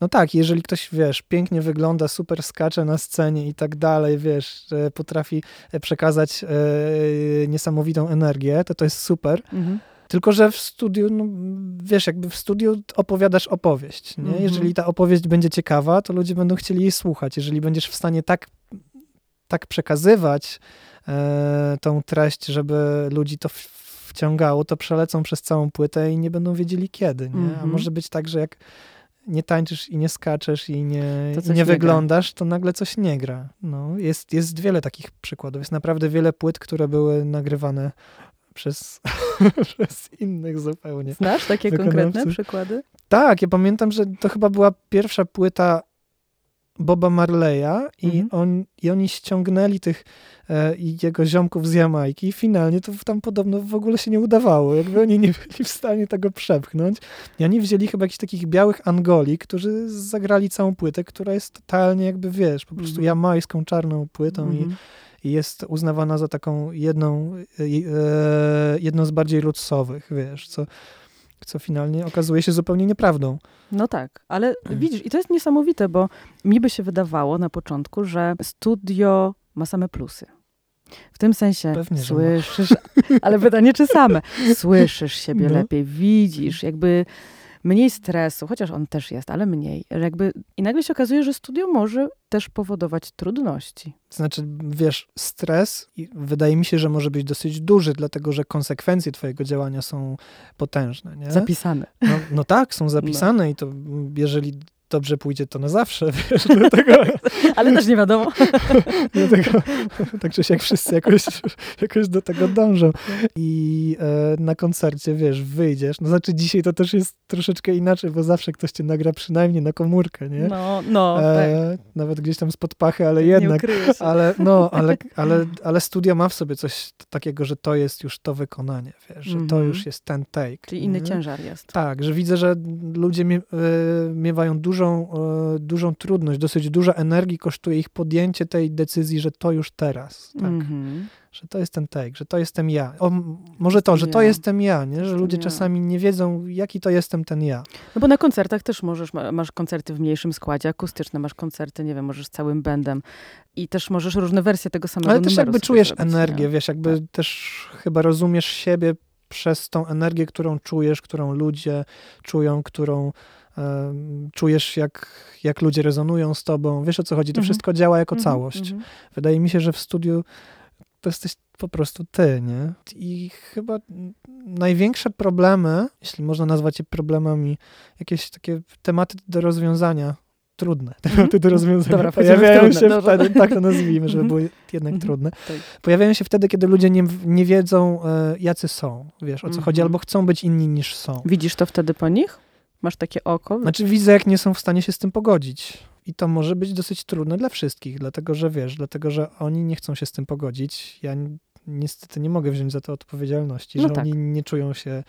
no tak, jeżeli ktoś, wiesz, pięknie wygląda, super skacze na scenie i tak dalej, wiesz, że potrafi przekazać e, niesamowitą energię, to to jest super. Mhm. Tylko, że w studiu, no, wiesz, jakby w studiu opowiadasz opowieść. Nie? Mhm. Jeżeli ta opowieść będzie ciekawa, to ludzie będą chcieli jej słuchać. Jeżeli będziesz w stanie tak, tak przekazywać e, tą treść, żeby ludzi to wciągało, to przelecą przez całą płytę i nie będą wiedzieli kiedy. Nie? A Mhm. może być tak, że jak nie tańczysz i nie skaczesz i nie, i nie nie wyglądasz, to nagle coś nie gra. No, jest, jest wiele takich przykładów. Jest naprawdę wiele płyt, które były nagrywane przez, przez innych zupełnie. Znasz takie Wykonawcy. konkretne przykłady? Tak, ja pamiętam, że to chyba była pierwsza płyta Boba Marleya i, Mhm. on, i oni ściągnęli tych e, jego ziomków z Jamajki i finalnie to tam podobno w ogóle się nie udawało. Jakby oni nie byli w stanie tego przepchnąć. I oni wzięli chyba jakichś takich białych Angoli, którzy zagrali całą płytę, która jest totalnie jakby, wiesz, po prostu Mhm. jamańską czarną płytą i Mhm. i jest uznawana za taką jedną, e, e, jedną z bardziej rootsowych, wiesz, co, co finalnie okazuje się zupełnie nieprawdą. No tak, ale widzisz, i to jest niesamowite, bo mi by się wydawało na początku, że studio ma same plusy. W tym sensie Pewnie, słyszysz, ale pytanie czy same. Słyszysz siebie No. lepiej, widzisz, jakby mniej stresu, chociaż on też jest, ale mniej. Jakby, I nagle się okazuje, że studio może też powodować trudności. Znaczy, wiesz, stres wydaje mi się, że może być dosyć duży, dlatego że konsekwencje twojego działania są potężne, nie? Zapisane. No, no tak, są zapisane i to mm, jeżeli dobrze pójdzie, to na zawsze, wiesz, dlatego, Ale też nie wiadomo. dlatego tak czy siak wszyscy jakoś, jakoś do tego dążą. I e, na koncercie, wiesz, wyjdziesz, no znaczy dzisiaj to też jest troszeczkę inaczej, bo zawsze ktoś cię nagra przynajmniej na komórkę, nie? No, no, tak. e, nawet gdzieś tam spod pachy, ale jednak. się. Ale no, ale, ale, ale studio ma w sobie coś takiego, że to jest już to wykonanie, wiesz, że to Mhm. już jest ten take. Czyli inny nie? ciężar jest. Tak, że widzę, że ludzie mie, e, miewają dużą, e, dużą trudność, dosyć dużo energii kosztuje ich podjęcie tej decyzji, że to już teraz, tak, Mhm. że to jest ten take, że to jestem ja. O, może to, że to jestem ja, nie? że ludzie czasami nie wiedzą, jaki to jestem ten ja. No bo na koncertach też możesz, ma- masz koncerty w mniejszym składzie, akustyczne, masz koncerty, nie wiem, możesz z całym bandem i też możesz różne wersje tego samego Ale też jakby czujesz energię, nie? wiesz, jakby też chyba rozumiesz siebie przez tą energię, którą czujesz, którą ludzie czują, którą czujesz, jak, jak ludzie rezonują z tobą. Wiesz o co chodzi? To Mhm. wszystko działa jako Mhm, całość. mhm. Wydaje mi się, że w studiu to jesteś po prostu ty, nie? I chyba największe problemy, jeśli można nazwać je problemami, jakieś takie tematy do rozwiązania, trudne tematy do rozwiązania, Dobra, pojawiają się wtedy, tak to nazwijmy, żeby były jednak trudne. Tak. Pojawiają się wtedy, kiedy ludzie nie, nie wiedzą, e, jacy są, wiesz, o co chodzi, albo chcą być inni niż są. Widzisz to wtedy po nich? Masz takie oko? Znaczy widzę, jak nie są w stanie się z tym pogodzić. I to może być dosyć trudne dla wszystkich, dlatego że wiesz, dlatego że oni nie chcą się z tym pogodzić. Ja ni- niestety nie mogę wziąć za to odpowiedzialności, No że tak. oni nie czują się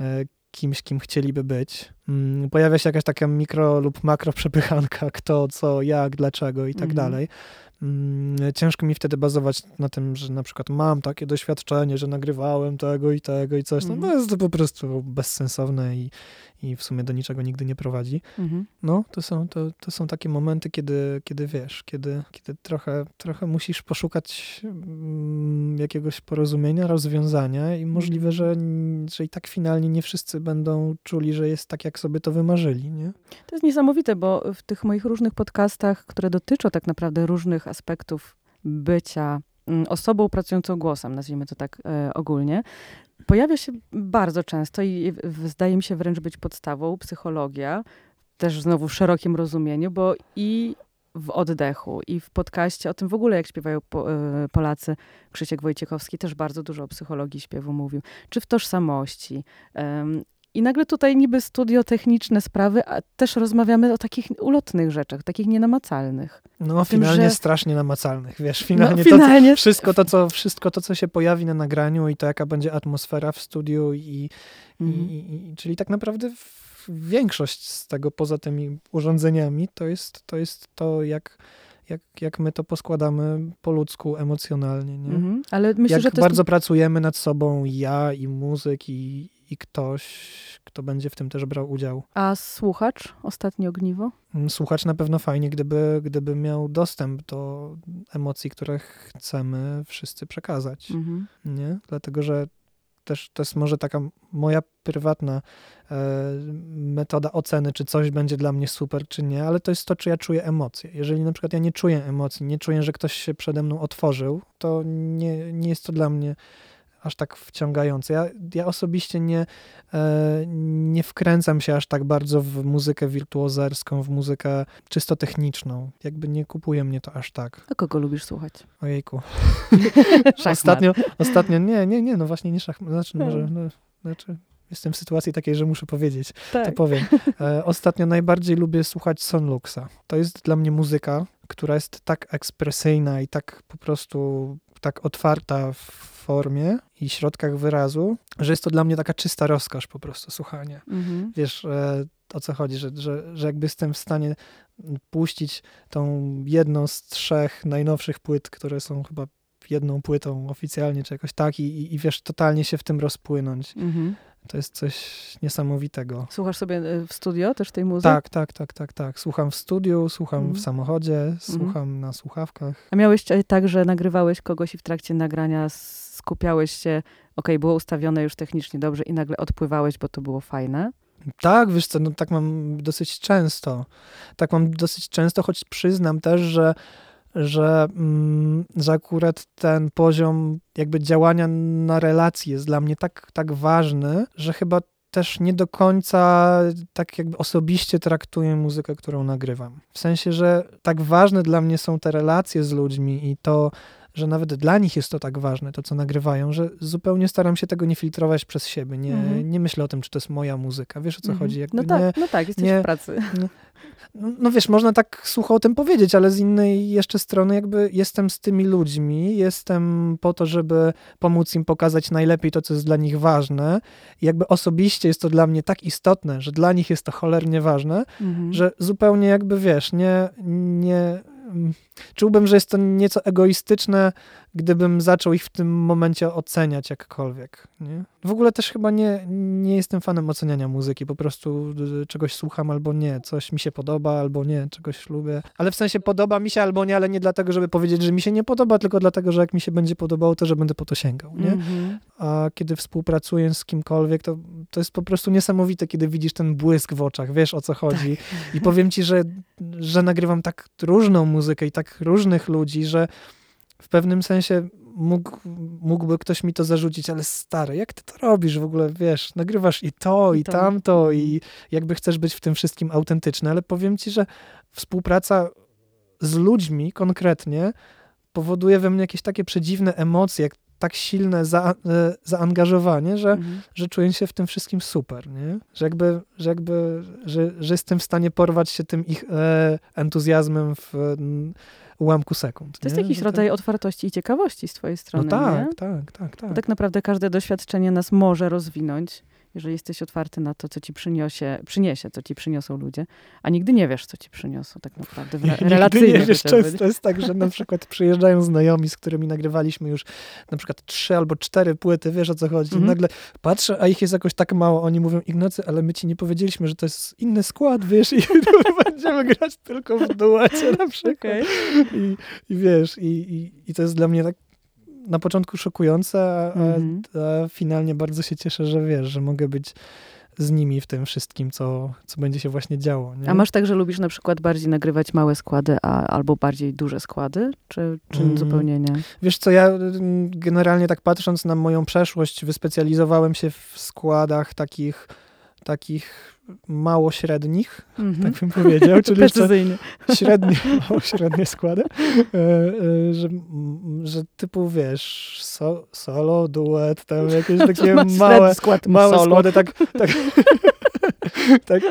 e, kimś, kim chcieliby być. Mm, pojawia się jakaś taka mikro lub makro przepychanka, kto, co, jak, dlaczego i tak Mhm. dalej. Mm, Ciężko mi wtedy bazować na tym, że na przykład mam takie doświadczenie, że nagrywałem tego i tego i coś. No, Mhm. bo jest to po prostu bezsensowne i, i w sumie do niczego nigdy nie prowadzi. Mhm. No, to są, to, to są takie momenty, kiedy, kiedy wiesz, kiedy, kiedy trochę, trochę musisz poszukać mm, jakiegoś porozumienia, rozwiązania i możliwe, że, że i tak finalnie nie wszyscy będą czuli, że jest tak, jak sobie to wymarzyli, nie? To jest niesamowite, bo w tych moich różnych podcastach, które dotyczą tak naprawdę różnych aspektów bycia mm, osobą pracującą głosem, nazwijmy to tak e, ogólnie, pojawia się bardzo często i zdaje mi się wręcz być podstawą psychologia, też znowu w szerokim rozumieniu, bo i w oddechu, i w podcaście o tym w ogóle, jak śpiewają e, Polacy, Krzysiek Wojciechowski też bardzo dużo o psychologii śpiewu mówił, czy w tożsamości. I nagle tutaj niby studio techniczne sprawy, a też rozmawiamy o takich ulotnych rzeczach, takich nienamacalnych. No, tym, finalnie że- strasznie namacalnych, wiesz, No, finalnie, to, finalnie wszystko, to, co, wszystko to, co się pojawi na nagraniu i to, jaka będzie atmosfera w studiu i, Mhm. I, i, czyli tak naprawdę większość z tego poza tymi urządzeniami to jest to, jest to jak, jak, jak my to poskładamy po ludzku, emocjonalnie. Nie? Mhm. Ale myślę, jak że bardzo jest... pracujemy nad sobą ja i muzyk i, i ktoś, kto będzie w tym też brał udział. A słuchacz, ostatnie ogniwo? Mm, Słuchacz na pewno fajnie, gdyby, gdyby miał dostęp do emocji, które chcemy wszyscy przekazać. Mhm. nie? Dlatego, że też to jest może taka moja prywatna e, metoda oceny, czy coś będzie dla mnie super, czy nie, ale to jest to, czy ja czuję emocje. Jeżeli na przykład ja nie czuję emocji, nie czuję, że ktoś się przede mną otworzył, to nie, nie jest to dla mnie aż tak wciągające. Ja, ja osobiście nie, e, nie wkręcam się aż tak bardzo w muzykę wirtuozerską, w muzykę czysto techniczną. Jakby nie kupuje mnie to aż tak. A kogo lubisz słuchać? Ojejku. Ostatnio, ostatnio, nie, nie, nie, no właśnie nie szachmat, znaczy, No. może, no, znaczy jestem w sytuacji takiej, że muszę powiedzieć, to Tak. powiem. E, ostatnio najbardziej lubię słuchać Sonluxa. To jest dla mnie muzyka, która jest tak ekspresyjna i tak po prostu tak otwarta w formie i środkach wyrazu, że jest to dla mnie taka czysta rozkosz po prostu słuchanie Mhm. wiesz, e, o co chodzi, że, że, że jakby jestem w stanie puścić tą jedną z trzech najnowszych płyt, które są chyba jedną płytą oficjalnie, czy jakoś tak i, i, i wiesz, totalnie się w tym rozpłynąć. Mhm. To jest coś niesamowitego. Słuchasz sobie y, w studio też tej muzyki? Tak, tak, tak, tak, tak. Słucham w studiu, słucham Mhm. w samochodzie, słucham na słuchawkach. A miałeś e, tak, że nagrywałeś kogoś i w trakcie nagrania skupiałeś się, okej, było ustawione już technicznie dobrze i nagle odpływałeś, bo to było fajne? Tak, wiesz co, no tak mam dosyć często. Tak mam dosyć często, choć przyznam też, że, że, mm, że akurat ten poziom jakby działania na relacji jest dla mnie tak, tak ważny, że chyba też nie do końca tak jakby osobiście traktuję muzykę, którą nagrywam. W sensie, że tak ważne dla mnie są te relacje z ludźmi i to, że nawet dla nich jest to tak ważne, to co nagrywają, że zupełnie staram się tego nie filtrować przez siebie. Nie, Mhm. nie myślę o tym, czy to jest moja muzyka. Wiesz o co Mhm. chodzi? Jakby No tak, nie, no tak, jesteś nie- w pracy. no wiesz, można tak sucho o tym powiedzieć, ale z innej jeszcze strony jakby jestem z tymi ludźmi, jestem po to, żeby pomóc im pokazać najlepiej to, co jest dla nich ważne. I jakby osobiście jest to dla mnie tak istotne, że dla nich jest to cholernie ważne, Mhm. że zupełnie jakby wiesz, nie, nie czułbym, że jest to nieco egoistyczne, gdybym zaczął ich w tym momencie oceniać jakkolwiek. Nie? W ogóle też chyba nie, nie jestem fanem oceniania muzyki, po prostu czegoś słucham albo nie, coś mi się podoba albo nie, czegoś lubię. Ale w sensie podoba mi się albo nie, ale nie dlatego, żeby powiedzieć, że mi się nie podoba, tylko dlatego, że jak mi się będzie podobało, to że będę po to sięgał. Nie? Mhm. A kiedy współpracuję z kimkolwiek, to, to jest po prostu niesamowite, kiedy widzisz ten błysk w oczach, wiesz o co chodzi. I powiem ci, że, że nagrywam tak różną muzykę i tak różnych ludzi, że w pewnym sensie mógł, mógłby ktoś mi to zarzucić, ale stary, jak ty to robisz w ogóle, wiesz, nagrywasz i to, i, I to. tamto, i Mhm. jakby chcesz być w tym wszystkim autentyczny, ale powiem ci, że współpraca z ludźmi konkretnie powoduje we mnie jakieś takie przedziwne emocje, jak tak silne za, e, zaangażowanie, że, Mhm. że czuję się w tym wszystkim super, nie? Że jakby, że jakby, że, że jestem w stanie porwać się tym ich e, entuzjazmem w ułamku sekund. To jest nie? jakiś Że rodzaj otwartości i ciekawości z twojej No strony, nie? tak, tak, tak, tak. Bo tak naprawdę każde doświadczenie nas może rozwinąć, jeżeli jesteś otwarty na to, co ci przyniesie, przyniesie, co ci przyniosą ludzie, a nigdy nie wiesz, co ci przyniosą tak naprawdę. W re- Nigdy relacyjnie nie wiesz, często jest tak, że na przykład przyjeżdżają znajomi, z którymi nagrywaliśmy już na przykład trzy albo cztery płyty, wiesz o co chodzi. Mhm. Nagle patrzę, a ich jest jakoś tak mało. Oni mówią, Ignacy, ale my ci nie powiedzieliśmy, że to jest inny skład, wiesz, i będziemy grać tylko w duecie na przykład. Okej. I, I wiesz, i, i, i to jest dla mnie tak na początku szokujące, a, a, Mhm. a finalnie bardzo się cieszę, że wiesz, że mogę być z nimi w tym wszystkim, co, co będzie się właśnie działo. Nie? A masz tak, że lubisz na przykład bardziej nagrywać małe składy, a, albo bardziej duże składy? Czy, czy Mm. zupełnie nie? Wiesz co, ja mm, generalnie tak patrząc na moją przeszłość, wyspecjalizowałem się w składach takich, takich mało średnich, Mhm. tak bym powiedział, czyli Precyzyjnie. średnie, mało średnie składy, e, e, że, że typu wiesz, so, solo, duet, tam jakieś takie małe, skład małe solo. składy, tak, tak, tak,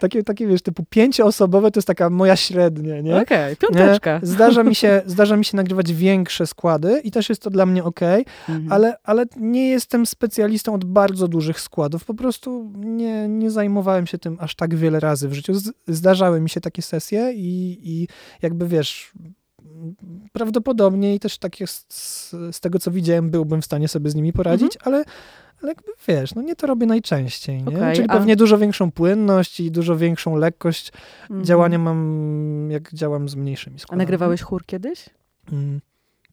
takie, takie wiesz, typu pięcioosobowe to jest taka moja średnia, nie? Okej, piąteczka. Nie? Zdarza mi, się, zdarza mi się nagrywać większe składy i też jest to dla mnie ok, Mhm. ale, ale nie jestem specjalistą od bardzo dużych składów. Po prostu nie, nie zajmowałem się tym aż tak wiele razy w życiu. Z, zdarzały mi się takie sesje i, i jakby wiesz, prawdopodobnie i też tak jest z, z tego, co widziałem, byłbym w stanie sobie z nimi poradzić, ale, ale jakby wiesz, no nie to robię najczęściej, nie? Okej, Czyli a- pewnie dużo większą płynność i dużo większą lekkość Mhm. działania mam, jak działam z mniejszymi A składami. nagrywałeś chór kiedyś? Mm,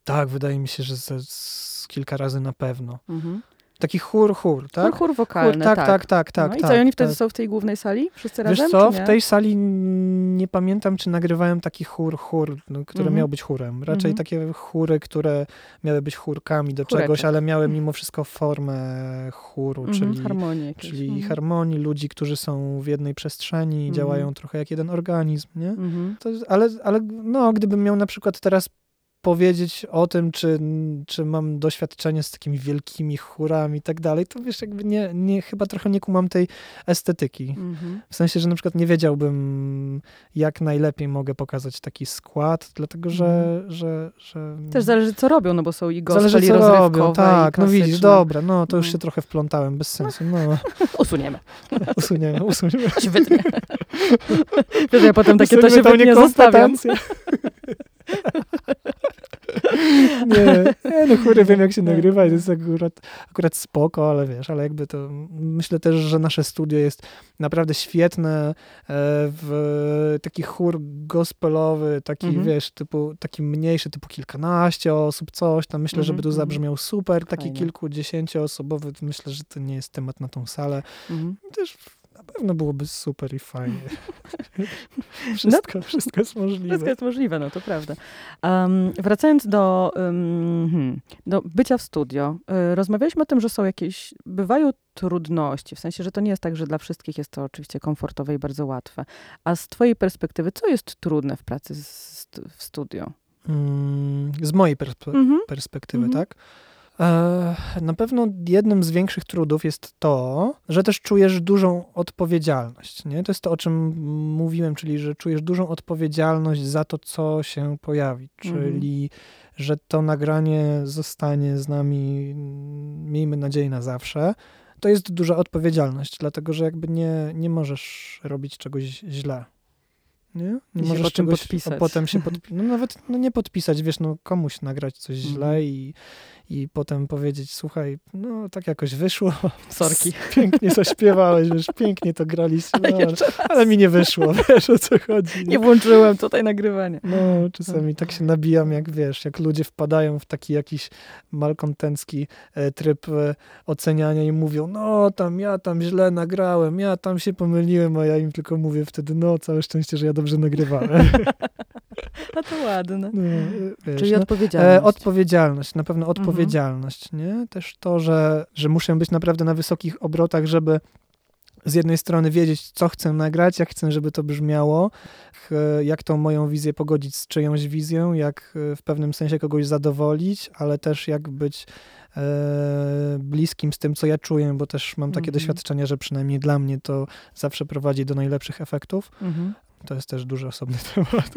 tak, wydaje mi się, że ze, z kilka razy na pewno. Mhm. Taki chór, chór, tak? Chór, chór wokalny, Chór, tak, tak, tak, tak. no i tak, co, i oni wtedy tak. są w tej głównej sali? Wszyscy Wiesz razem? co, czy nie? w tej sali nie pamiętam, czy nagrywałem taki chór, chór, no, który Mhm. miał być chórem. Raczej Mhm. takie chóry, które miały być chórkami do Chóreczek. czegoś, ale miały mimo wszystko formę chóru, Mhm, czyli, harmonii czyli Mhm. harmonii ludzi, którzy są w jednej przestrzeni i Mhm. działają trochę jak jeden organizm, nie? Mhm. To, ale, ale no, gdybym miał na przykład teraz powiedzieć o tym, czy, czy mam doświadczenie z takimi wielkimi chórami i tak dalej, to wiesz, jakby nie, nie, chyba trochę nie kumam tej estetyki. Mhm. W sensie, że na przykład nie wiedziałbym, jak najlepiej mogę pokazać taki skład, dlatego że... że, że Też zależy, co robią, no bo są i gospel, Zależy, i co rozrywkowe, robią, tak, no widzisz, dobra, no to już No. się trochę wplątałem, bez sensu, no, Usuniemy. usuniemy, usuniemy. Się wytnie. Wiesz, ja potem takie to się Usuniemy wytnie zostawiam. nie, nie, no chóry wiem jak się nagrywa i to jest akurat, akurat spoko, ale wiesz, ale jakby to, myślę też, że nasze studio jest naprawdę świetne e, w taki chór gospelowy, taki Mhm. wiesz, typu, taki mniejszy, typu kilkanaście osób, coś tam, myślę, Mhm, żeby tu mhm. zabrzmiał super, taki Fajnie. kilkudziesięcioosobowy, myślę, że to nie jest temat na tą salę, Mhm. też pewno byłoby super i fajnie. wszystko, wszystko jest możliwe. Wszystko jest możliwe, no to prawda. Um, wracając do, um, do bycia w studio, y, rozmawialiśmy o tym, że są jakieś, bywają trudności, w sensie, że to nie jest tak, że dla wszystkich jest to oczywiście komfortowe i bardzo łatwe. A z twojej perspektywy, co jest trudne w pracy z, w studio? Mm, z mojej perspe- Mhm. perspektywy, Mhm. tak? E, Na pewno jednym z większych trudów jest to, że też czujesz dużą odpowiedzialność. Nie? To jest to, o czym mówiłem, czyli że czujesz dużą odpowiedzialność za to, co się pojawi. Mhm. Czyli, że to nagranie zostanie z nami, miejmy nadzieję, na zawsze. To jest duża odpowiedzialność, dlatego że jakby nie, nie możesz robić czegoś źle. Nie? Nie możesz potem czegoś, podpisać. Potem się podpi- no nawet no nie podpisać, wiesz, no komuś nagrać coś Mhm. źle i, i potem powiedzieć, słuchaj, no tak jakoś wyszło, Sorki. pięknie zaśpiewałeś, wiesz, pięknie to graliśmy, Ale no, ale mi nie wyszło, wiesz o co chodzi. Nie włączyłem tutaj nagrywania. No, czasami tak się nabijam, jak wiesz, jak ludzie wpadają w taki jakiś malkontencki e, tryb e, oceniania i mówią, no tam ja tam źle nagrałem, ja tam się pomyliłem, a ja im tylko mówię wtedy, no całe szczęście, że ja dobrze nagrywałem. A to ładne. No, wiesz, Czyli no. odpowiedzialność. E, odpowiedzialność, na pewno Mhm. odpowiedzialność, nie? Też to, że, że muszę być naprawdę na wysokich obrotach, żeby z jednej strony wiedzieć, co chcę nagrać, jak chcę, żeby to brzmiało, jak tą moją wizję pogodzić z czyjąś wizją, jak e, w pewnym sensie kogoś zadowolić, ale też jak być bliskim z tym, co ja czuję, bo też mam takie Mhm. doświadczenie, że przynajmniej dla mnie to zawsze prowadzi do najlepszych efektów. Mhm. To jest też duży osobny temat.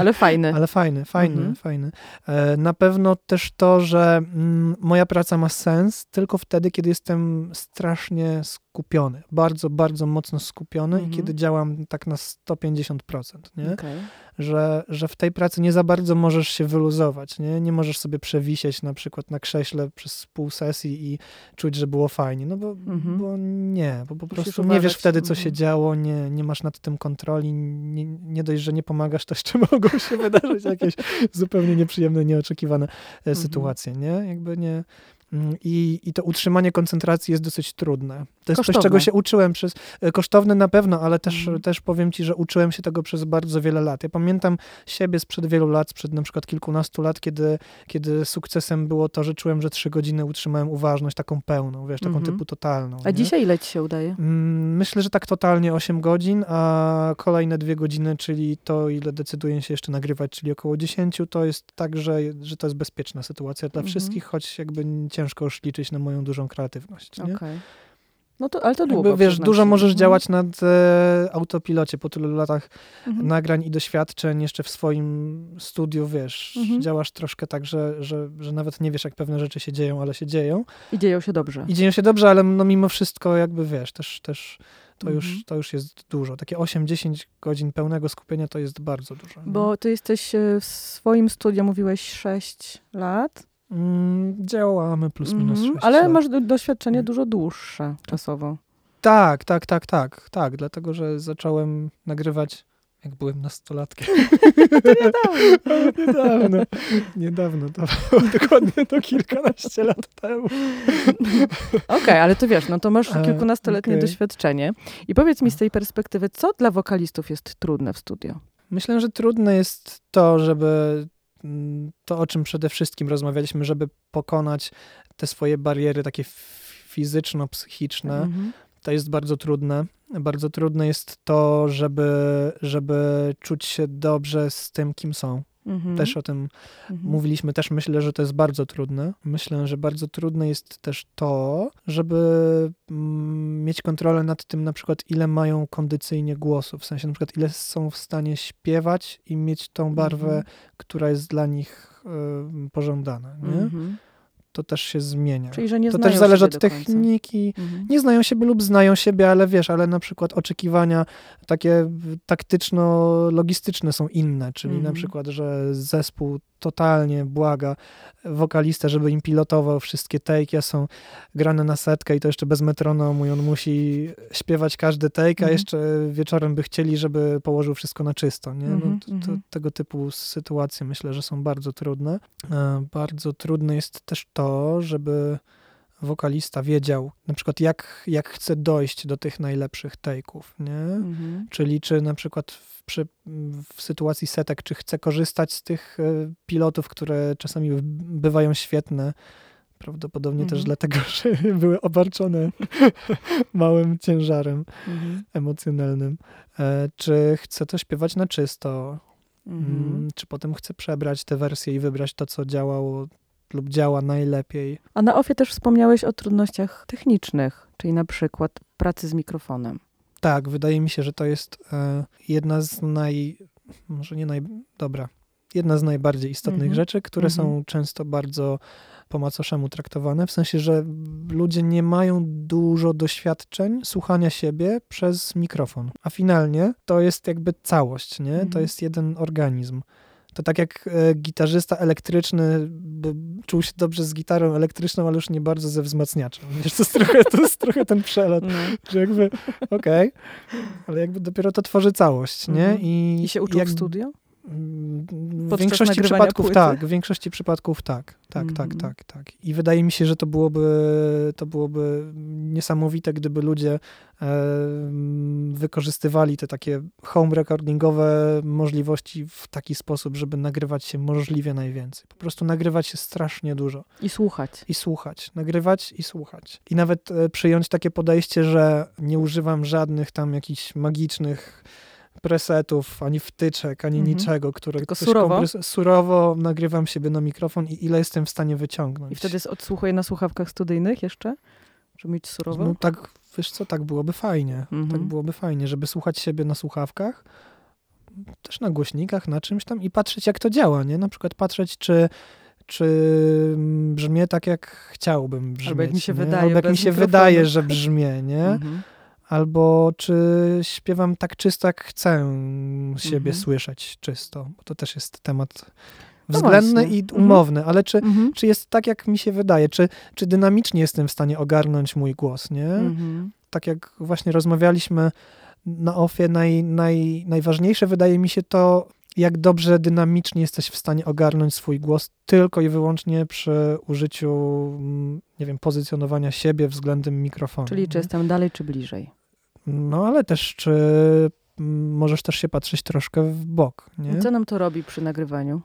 Ale fajny. Ale fajny, fajny, Mhm. fajny. E, Na pewno też to, że mm, moja praca ma sens tylko wtedy, kiedy jestem strasznie skupiony. Bardzo, bardzo mocno skupiony Mhm. i kiedy działam tak na 150%, nie? Okej. Że, że w tej pracy nie za bardzo możesz się wyluzować, nie? Nie możesz sobie przewisieć na przykład na krześle przez pół sesji i czuć, że było fajnie, no bo, Mhm. bo nie, bo po Musisz prostu nie wiesz uważać, wtedy, co się mhm. działo, nie, nie masz nad tym kontroli, nie, nie dość, że nie pomagasz, to jeszcze mogą się wydarzyć jakieś zupełnie nieprzyjemne, nieoczekiwane e, Mhm. sytuacje, nie? Jakby nie... mm, I, I to utrzymanie koncentracji jest dosyć trudne. To jest coś, Kosztowne. czego się uczyłem przez. e, Kosztowne na pewno, ale też, Mhm. też powiem ci, że uczyłem się tego przez bardzo wiele lat. Ja pamiętam siebie sprzed wielu lat, sprzed na przykład kilkunastu lat, kiedy, kiedy sukcesem było to, że czułem, że trzy godziny utrzymałem uważność taką pełną, wiesz, taką Mhm. typu totalną. A nie? dzisiaj ile ci się udaje? Mm, Myślę, że tak totalnie 8 godzin, a kolejne dwie godziny, czyli to, ile decyduję się jeszcze nagrywać, czyli około 10, to jest tak, że, że to jest bezpieczna sytuacja dla Mhm. wszystkich, choć jakby ciężko już liczyć na moją dużą kreatywność. Nie? Okej. No to, ale to długo. Jakby, wiesz, dużo możesz Mhm. działać nad e, autopilocie po tylu latach Mhm. nagrań i doświadczeń jeszcze w swoim studiu, wiesz, Mhm. działasz troszkę tak, że, że, że nawet nie wiesz, jak pewne rzeczy się dzieją, ale się dzieją. I dzieją się dobrze. I dzieją się dobrze, ale no mimo wszystko jakby, wiesz, też, też to, Mhm. już, to już jest dużo. Takie 8-10 godzin pełnego skupienia to jest bardzo dużo. Bo ty jesteś e, w swoim studiu, mówiłeś 6 lat. Mm, działamy plus minus Mhm. 6 Ale lat. masz do, doświadczenie dużo dłuższe czasowo. Tak, tak, tak, tak, tak, dlatego, że zacząłem nagrywać jak byłem nastolatkiem. niedawno. niedawno, to było dokładnie to kilkanaście lat temu. Okej, ale to wiesz, no to masz kilkunastoletnie okej. doświadczenie. I powiedz mi z tej perspektywy, co dla wokalistów jest trudne w studio? Myślę, że trudne jest to, żeby mm, to, o czym przede wszystkim rozmawialiśmy, żeby pokonać te swoje bariery takie fizyczno-psychiczne. Mhm. To jest bardzo trudne. Bardzo trudne jest to, żeby, żeby czuć się dobrze z tym, kim są. Mhm. Też o tym Mhm. mówiliśmy, też myślę, że to jest bardzo trudne. Myślę, że bardzo trudne jest też to, żeby mm, mieć kontrolę nad tym, na przykład, ile mają kondycyjnie głosu, w sensie na przykład, ile są w stanie śpiewać i mieć tą barwę, Mhm. która jest dla nich y, pożądana. Nie? To też się zmienia. Czyli, że nie to też zależy od techniki, Mhm. nie znają siebie lub znają siebie, ale wiesz, ale na przykład oczekiwania takie taktyczno-logistyczne są inne, czyli na Mhm. przykład, że zespół totalnie błaga wokalistę, żeby im pilotował wszystkie take, a są grane na setkę i to jeszcze bez metronomu i on musi śpiewać każdy take, a Mhm. jeszcze wieczorem by chcieli, żeby położył wszystko na czysto, nie? No, Mhm, to, to, mhm. tego typu sytuacje myślę, że są bardzo trudne. E, Bardzo trudne jest też to, żeby wokalista wiedział na przykład jak, jak chce dojść do tych najlepszych take'ów, nie? Mhm. Czyli czy na przykład w, przy, w sytuacji setek, czy chce korzystać z tych e, pilotów, które czasami bywają świetne, prawdopodobnie też Mhm. dlatego, że były obarczone małym ciężarem Mhm. emocjonalnym. E, Czy chce to śpiewać na czysto, Mhm. Mm, czy potem chce przebrać te wersje i wybrać to, co działało lub działa najlepiej. A na ofie też wspomniałeś o trudnościach technicznych, czyli na przykład pracy z mikrofonem. Tak, wydaje mi się, że to jest e, jedna z naj... może nie naj... dobra, jedna z najbardziej istotnych Mhm. rzeczy, które Mhm. są często bardzo po macoszemu traktowane, w sensie, że ludzie nie mają dużo doświadczeń słuchania siebie przez mikrofon, a finalnie to jest jakby całość, nie? To Mhm. jest jeden organizm. To tak jak e, gitarzysta elektryczny by czuł się dobrze z gitarą elektryczną, ale już nie bardzo ze wzmacniaczem. Wiesz, to jest trochę, to jest trochę ten przelot, No. że jakby, okej, ale jakby dopiero to tworzy całość, nie? Mhm. I, I się uczył jak, w studio? Mm, W Podczas większości przypadków płyty? tak, w większości przypadków tak, tak, tak, Mhm. tak, tak. I wydaje mi się, że to byłoby, to byłoby niesamowite, gdyby ludzie e, mm, wykorzystywali te takie home recordingowe możliwości w taki sposób, żeby nagrywać się możliwie najwięcej. Po prostu nagrywać się strasznie dużo I słuchać. i słuchać, nagrywać i słuchać. I nawet e, przyjąć takie podejście, że nie używam żadnych tam jakichś magicznych presetów, ani wtyczek, ani Mhm. niczego, które Tylko surowo? surowo nagrywam siebie na mikrofon i ile jestem w stanie wyciągnąć. I wtedy odsłuchuję na słuchawkach studyjnych jeszcze? Żeby mieć surowo? no tak, wiesz co, tak byłoby fajnie. Mhm. Tak byłoby fajnie, żeby słuchać siebie na słuchawkach, też na głośnikach, na czymś tam i patrzeć jak to działa, nie? Na przykład patrzeć, czy czy mm, brzmię tak, jak chciałbym brzmieć. Albo jak mi się nie? wydaje, Albo jak mi się wydaje, że brzmię, nie? Mhm. Albo czy śpiewam tak czysto, jak chcę siebie Mhm. słyszeć czysto. Bo to też jest temat No względny właśnie. i Mhm. umowny, ale czy, Mhm. czy jest tak, jak mi się wydaje? Czy, czy dynamicznie jestem w stanie ogarnąć mój głos, nie? Mhm. Tak jak właśnie rozmawialiśmy na ofie, naj, naj, najważniejsze wydaje mi się to, jak dobrze dynamicznie jesteś w stanie ogarnąć swój głos tylko i wyłącznie przy użyciu, mm, nie wiem, pozycjonowania siebie względem mikrofonu. Czyli czy jestem dalej, czy bliżej? No ale też, czy mm, możesz też się patrzeć troszkę w bok, nie? I Co nam to robi przy nagrywaniu?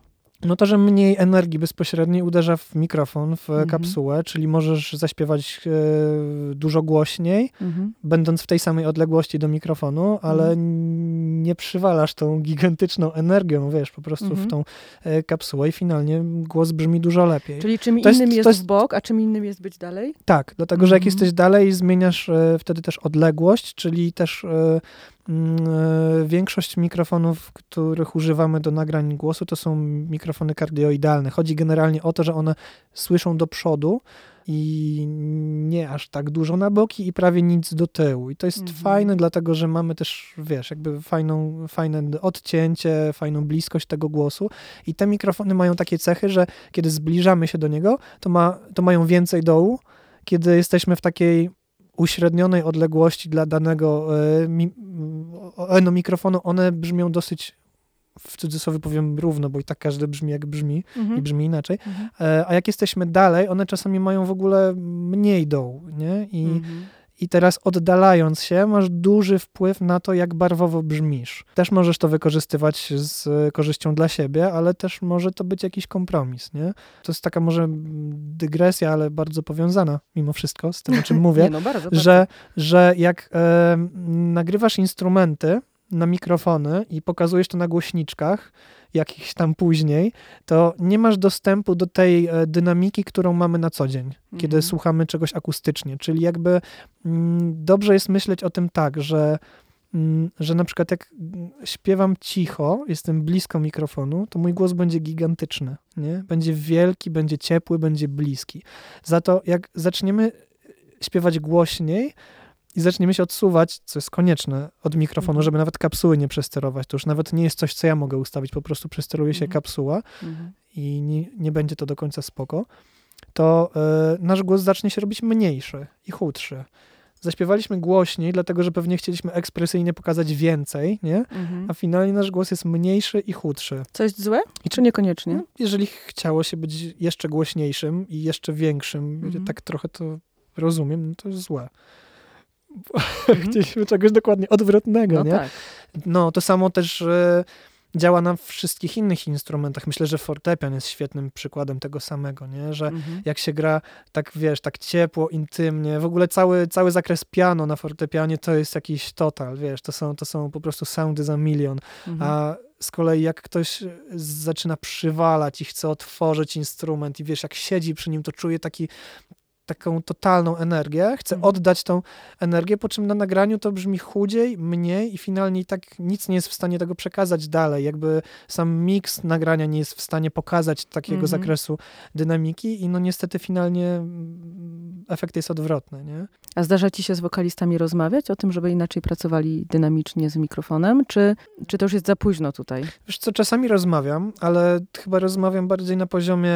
No to, że mniej energii bezpośredniej uderza w mikrofon, w Mhm. kapsułę, czyli możesz zaśpiewać e, dużo głośniej, Mhm. będąc w tej samej odległości do mikrofonu, ale Mhm. nie przywalasz tą gigantyczną energią, wiesz, po prostu Mhm. w tą e, kapsułę i finalnie głos brzmi dużo lepiej. Czyli czym To jest- innym to jest, jest- w bok, a czym innym jest być dalej? Tak, dlatego że jak Mhm. jesteś dalej, zmieniasz e, wtedy też odległość, czyli też większość mikrofonów, których używamy do nagrań głosu, to są mikrofony kardioidalne. Chodzi generalnie o to, że one słyszą do przodu i nie aż tak dużo na boki i prawie nic do tyłu. I to jest Mhm. fajne, dlatego że mamy też, wiesz, jakby fajną, fajne odcięcie, fajną bliskość tego głosu. I te mikrofony mają takie cechy, że kiedy zbliżamy się do niego, to, ma, to mają więcej dołu. Kiedy jesteśmy w takiej uśrednionej odległości dla danego e, mi, no, mikrofonu, one brzmią dosyć, w cudzysłowie powiem, równo, bo i tak każdy brzmi jak brzmi i brzmi inaczej. Mhm. E, a jak jesteśmy dalej, one czasami mają w ogóle mniej dołu, nie? I, Mhm. I teraz oddalając się, masz duży wpływ na to, jak barwowo brzmisz. Też możesz to wykorzystywać z korzyścią dla siebie, ale też może to być jakiś kompromis, nie? To jest taka może dygresja, ale bardzo powiązana mimo wszystko z tym, o czym mówię Nie, no bardzo, bardzo. że, że jak e, nagrywasz instrumenty na mikrofony i pokazujesz to na głośniczkach, jakichś tam później, to nie masz dostępu do tej e, dynamiki, którą mamy na co dzień, kiedy Mhm. słuchamy czegoś akustycznie. Czyli jakby mm, dobrze jest myśleć o tym tak, że mm, że na przykład jak śpiewam cicho, jestem blisko mikrofonu, to mój głos będzie gigantyczny, nie? Będzie wielki, będzie ciepły, będzie bliski. Za to jak zaczniemy śpiewać głośniej i zaczniemy się odsuwać, co jest konieczne od mikrofonu, Mhm. żeby nawet kapsuły nie przesterować. To już nawet nie jest coś, co ja mogę ustawić, po prostu przesteruje się Mhm. kapsuła Mhm. i nie, nie będzie to do końca spoko, to e, nasz głos zacznie się robić mniejszy i chudszy. Zaśpiewaliśmy głośniej, dlatego że pewnie chcieliśmy ekspresyjnie pokazać więcej, nie? Mhm. A finalnie nasz głos jest mniejszy i chudszy. Co jest złe? I czy niekoniecznie? No, jeżeli chciało się być jeszcze głośniejszym i jeszcze większym, Mhm. tak trochę to rozumiem, no to jest złe. Mhm. Chcieliśmy czegoś dokładnie odwrotnego, No nie? tak. No, to samo też e, działa na wszystkich innych instrumentach. Myślę, że fortepian jest świetnym przykładem tego samego, nie? Że Mhm. jak się gra tak, wiesz, tak ciepło, intymnie, w ogóle cały, cały zakres piano na fortepianie to jest jakiś total, wiesz, to są, to są po prostu soundy za milion, Mhm. a z kolei jak ktoś zaczyna przywalać i chce otworzyć instrument i wiesz, jak siedzi przy nim, to czuje taki, taką totalną energię, chce Mhm. oddać tą energię, po czym na nagraniu to brzmi chudziej, mniej i finalnie i tak nic nie jest w stanie tego przekazać dalej. Jakby sam miks nagrania nie jest w stanie pokazać takiego Mhm. zakresu dynamiki i no niestety finalnie efekt jest odwrotny, nie? A zdarza ci się z wokalistami rozmawiać o tym, żeby inaczej pracowali dynamicznie z mikrofonem, czy, czy to już jest za późno tutaj? Wiesz co, czasami rozmawiam, ale chyba rozmawiam bardziej na poziomie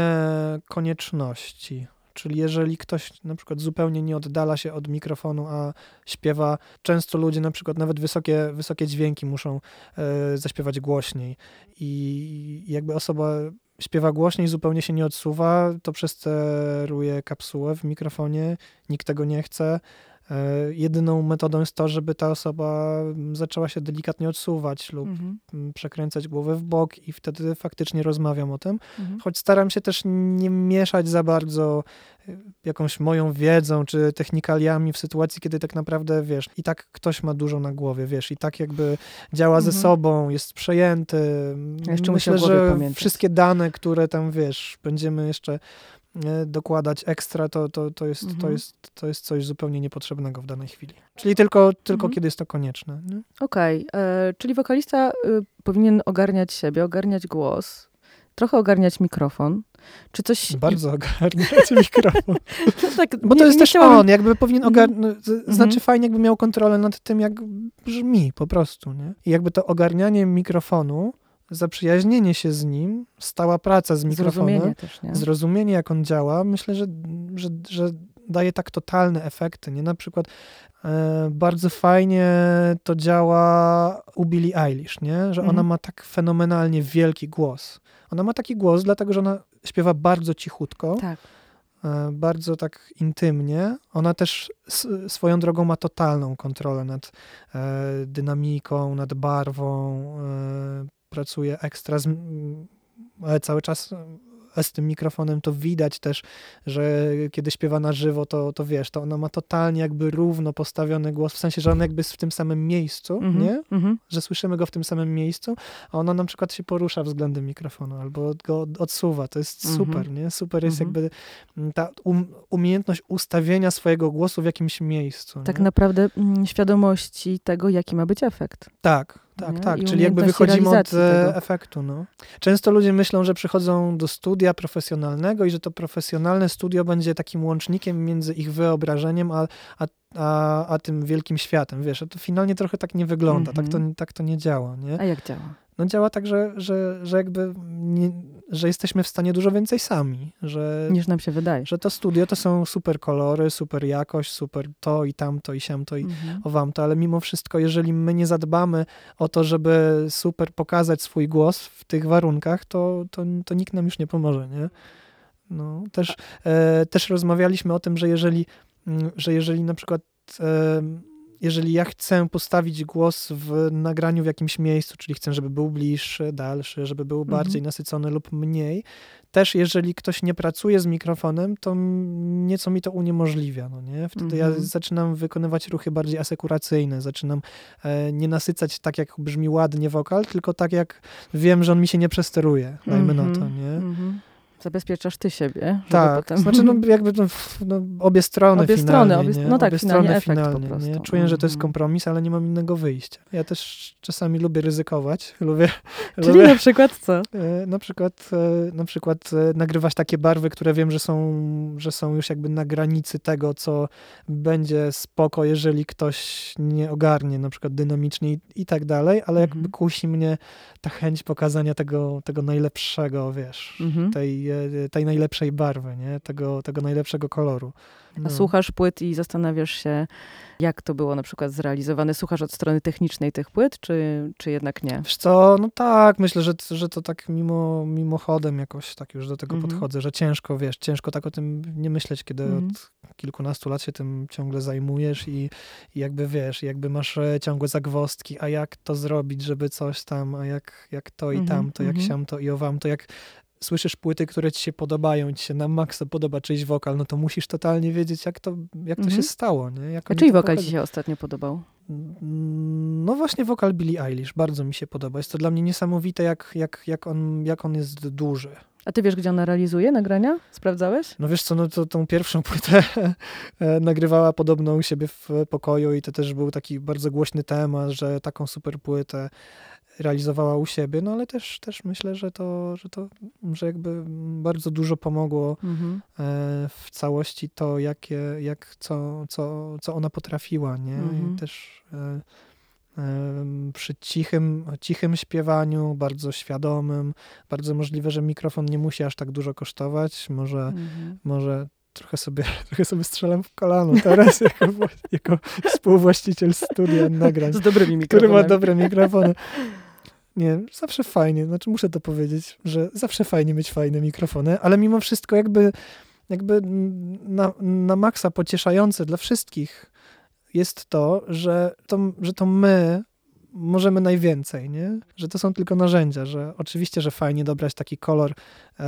konieczności. Czyli jeżeli ktoś na przykład zupełnie nie oddala się od mikrofonu, a śpiewa, często ludzie na przykład nawet wysokie, wysokie dźwięki muszą e, zaśpiewać głośniej i jakby osoba śpiewa głośniej, zupełnie się nie odsuwa, to przesteruje kapsułę w mikrofonie, nikt tego nie chce. E, jedyną metodą jest to, żeby ta osoba zaczęła się delikatnie odsuwać lub Mhm. przekręcać głowę w bok i wtedy faktycznie rozmawiam o tym. Mhm. Choć staram się też nie mieszać za bardzo y, jakąś moją wiedzą czy technikaliami w sytuacji, kiedy tak naprawdę, wiesz, i tak ktoś ma dużo na głowie, wiesz, i tak jakby działa ze Mhm. sobą, jest przejęty. Jeszcze Myślę, że pamiętać. wszystkie dane, które tam, wiesz, będziemy jeszcze e, dokładać ekstra, to, to, to, jest, to, Mhm. jest, to jest coś zupełnie niepotrzebnego w danej chwili. Czyli tylko, tylko Mhm. kiedy jest to konieczne. Nie? Okej, e, czyli wokalista y, powinien ogarniać siebie, ogarniać głos, trochę ogarniać mikrofon. Czy coś... Bardzo ogarniać mikrofon. tak, Bo nie- to jest nie też chciałabym- on, jakby powinien Mhm. ogarnąć, znaczy fajnie jakby miał kontrolę nad tym, jak brzmi po prostu, nie? I jakby to ogarnianie mikrofonu, zaprzyjaźnienie się z nim, stała praca z mikrofonem, Zrozumienie też, nie? zrozumienie jak on działa, myślę, że, że, że daje tak totalne efekty, nie? Na przykład e, bardzo fajnie to działa u Billie Eilish, nie? Że ona Mhm. ma tak fenomenalnie wielki głos. Ona ma taki głos, dlatego że ona śpiewa bardzo cichutko, Tak. e, bardzo tak intymnie. Ona też s- swoją drogą ma totalną kontrolę nad e, dynamiką, nad barwą, pracuje ekstra z, ale cały czas e, z tym mikrofonem to widać też, że kiedy śpiewa na żywo, to, to wiesz, to ona ma totalnie jakby równo postawiony głos, w sensie, że on jakby jest w tym samym miejscu, Mhm, nie? mhm. że słyszymy go w tym samym miejscu, a ona na przykład się porusza względem mikrofonu albo go od- odsuwa. To jest Mhm. super, nie? Super jest Mhm. jakby mm, ta um, umiejętność ustawienia swojego głosu w jakimś miejscu. Tak nie? naprawdę mm, świadomości tego, jaki ma być efekt. Tak, tak, Nie? tak. I Czyli jakby wychodzimy od realizacji e, tego. efektu. No. Często ludzie myślą, że przychodzą do studia profesjonalnego i że to profesjonalne studio będzie takim łącznikiem między ich wyobrażeniem a, a, a, a tym wielkim światem. Wiesz, a to finalnie trochę tak nie wygląda, tak, to, Mhm. tak to nie działa. Nie? A jak działa? No działa tak, że, że, że jakby nie, że jesteśmy w stanie dużo więcej sami, że, Niż nam się wydaje. że to studio to są super kolory, super jakość, super to i tamto i siamto i Mhm. owam to, ale mimo wszystko, jeżeli my nie zadbamy o to, żeby super pokazać swój głos w tych warunkach, to, to, to nikt nam już nie pomoże, nie? No, też, e, też rozmawialiśmy o tym, że jeżeli, mm, że jeżeli na przykład e, jeżeli ja chcę postawić głos w nagraniu w jakimś miejscu, czyli chcę, żeby był bliższy, dalszy, żeby był Mhm. bardziej nasycony lub mniej, też jeżeli ktoś nie pracuje z mikrofonem, to nieco mi to uniemożliwia, no nie? Wtedy ja Mhm. zaczynam wykonywać ruchy bardziej asekuracyjne, zaczynam e, nie nasycać tak, jak brzmi ładnie wokal, tylko tak, jak wiem, że on mi się nie przesteruje, dajmy na to, Mhm. nie? Mhm. Zabezpieczasz ty siebie. Tak, potem... znaczy no, jakby no, no, obie strony Obie finalnie, strony, obie- no tak, obie finalnie strony finalnie, nie? Czuję, że to jest Mhm. kompromis, ale nie mam innego wyjścia. Ja też czasami lubię ryzykować, lubię, Czyli lubię na przykład co? e, na przykład, e, na przykład e, nagrywać takie barwy, które wiem, że są, że są już jakby na granicy tego, co będzie spoko, jeżeli ktoś nie ogarnie, na przykład dynamicznie i, i tak dalej, ale jakby Mhm. kusi mnie ta chęć pokazania tego, tego najlepszego, wiesz, Mhm. tej, e, tej najlepszej barwy, nie? Tego, tego najlepszego koloru. A No. słuchasz płyt i zastanawiasz się, jak to było na przykład zrealizowane. Słuchasz od strony technicznej tych płyt, czy, czy jednak nie? Wiesz co, no tak, myślę, że, że to tak mimo, mimochodem jakoś tak już do tego Mhm. podchodzę, że ciężko, wiesz, ciężko tak o tym nie myśleć, kiedy Mhm. od kilkunastu lat się tym ciągle zajmujesz i, i jakby wiesz, jakby masz e, ciągłe zagwozdki, a jak to zrobić, żeby coś tam, a jak, jak to i Mhm, tamto, jak mhm. siamto i owam, to jak słyszysz płyty, które ci się podobają, ci się na maksa podoba czyjś wokal, no to musisz totalnie wiedzieć, jak to, jak to Mhm. się stało, nie? Jak A czyj wokal ci się ostatnio podobał? Mm, No właśnie wokal Billie Eilish bardzo mi się podoba. Jest to dla mnie niesamowite, jak, jak, jak, on, jak on jest duży. A ty wiesz, gdzie ona realizuje nagrania? Sprawdzałeś? No wiesz co, no to tą pierwszą płytę e, nagrywała podobno u siebie w pokoju i to też był taki bardzo głośny temat, że taką super płytę realizowała u siebie, no ale też, też myślę, że to, że to, że jakby bardzo dużo pomogło Mhm. e, w całości to, jakie, jak, co, co, co ona potrafiła, nie? Mhm. I też e, em, przy cichym, cichym śpiewaniu, bardzo świadomym, bardzo możliwe, że mikrofon nie musi aż tak dużo kosztować, może, Mhm. może trochę sobie, trochę sobie strzelam w kolano teraz jako, jako współwłaściciel studia nagrań, Z dobrymi który mikrofonami. ma dobre mikrofony. Nie, zawsze fajnie, znaczy muszę to powiedzieć, że zawsze fajnie mieć fajne mikrofony, ale mimo wszystko jakby, jakby na, na maksa pocieszające dla wszystkich jest to, że to, że to my możemy najwięcej, nie? Że to są tylko narzędzia, że oczywiście, że fajnie dobrać taki kolor e,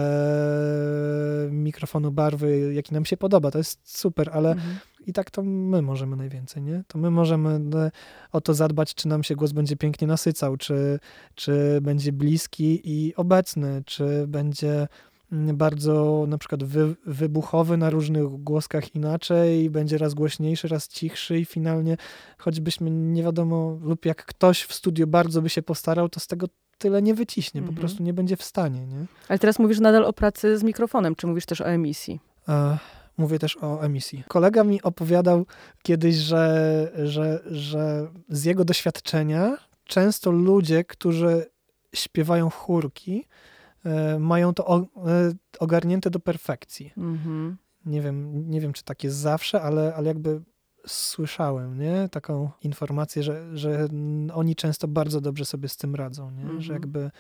mikrofonu barwy, jaki nam się podoba, to jest super, ale Mhm. I tak to my możemy najwięcej, nie? To my możemy e, o to zadbać, czy nam się głos będzie pięknie nasycał, czy, czy będzie bliski i obecny, czy będzie mm, bardzo na przykład wy, wybuchowy na różnych głoskach inaczej, będzie raz głośniejszy, raz cichszy i finalnie choćbyśmy nie wiadomo, lub jak ktoś w studiu bardzo by się postarał, to z tego tyle nie wyciśnie, Mhm. po prostu nie będzie w stanie, nie? Ale teraz mówisz nadal o pracy z mikrofonem, czy mówisz też o emisji? E, Mówię też o emisji. Kolega mi opowiadał kiedyś, że, że, że z jego doświadczenia często ludzie, którzy śpiewają chórki, e, mają to o, e, ogarnięte do perfekcji. Mhm. Nie wiem, nie wiem, czy tak jest zawsze, ale, ale jakby słyszałem, nie? Taką informację, że, że oni często bardzo dobrze sobie z tym radzą, nie? Mhm. Że jakby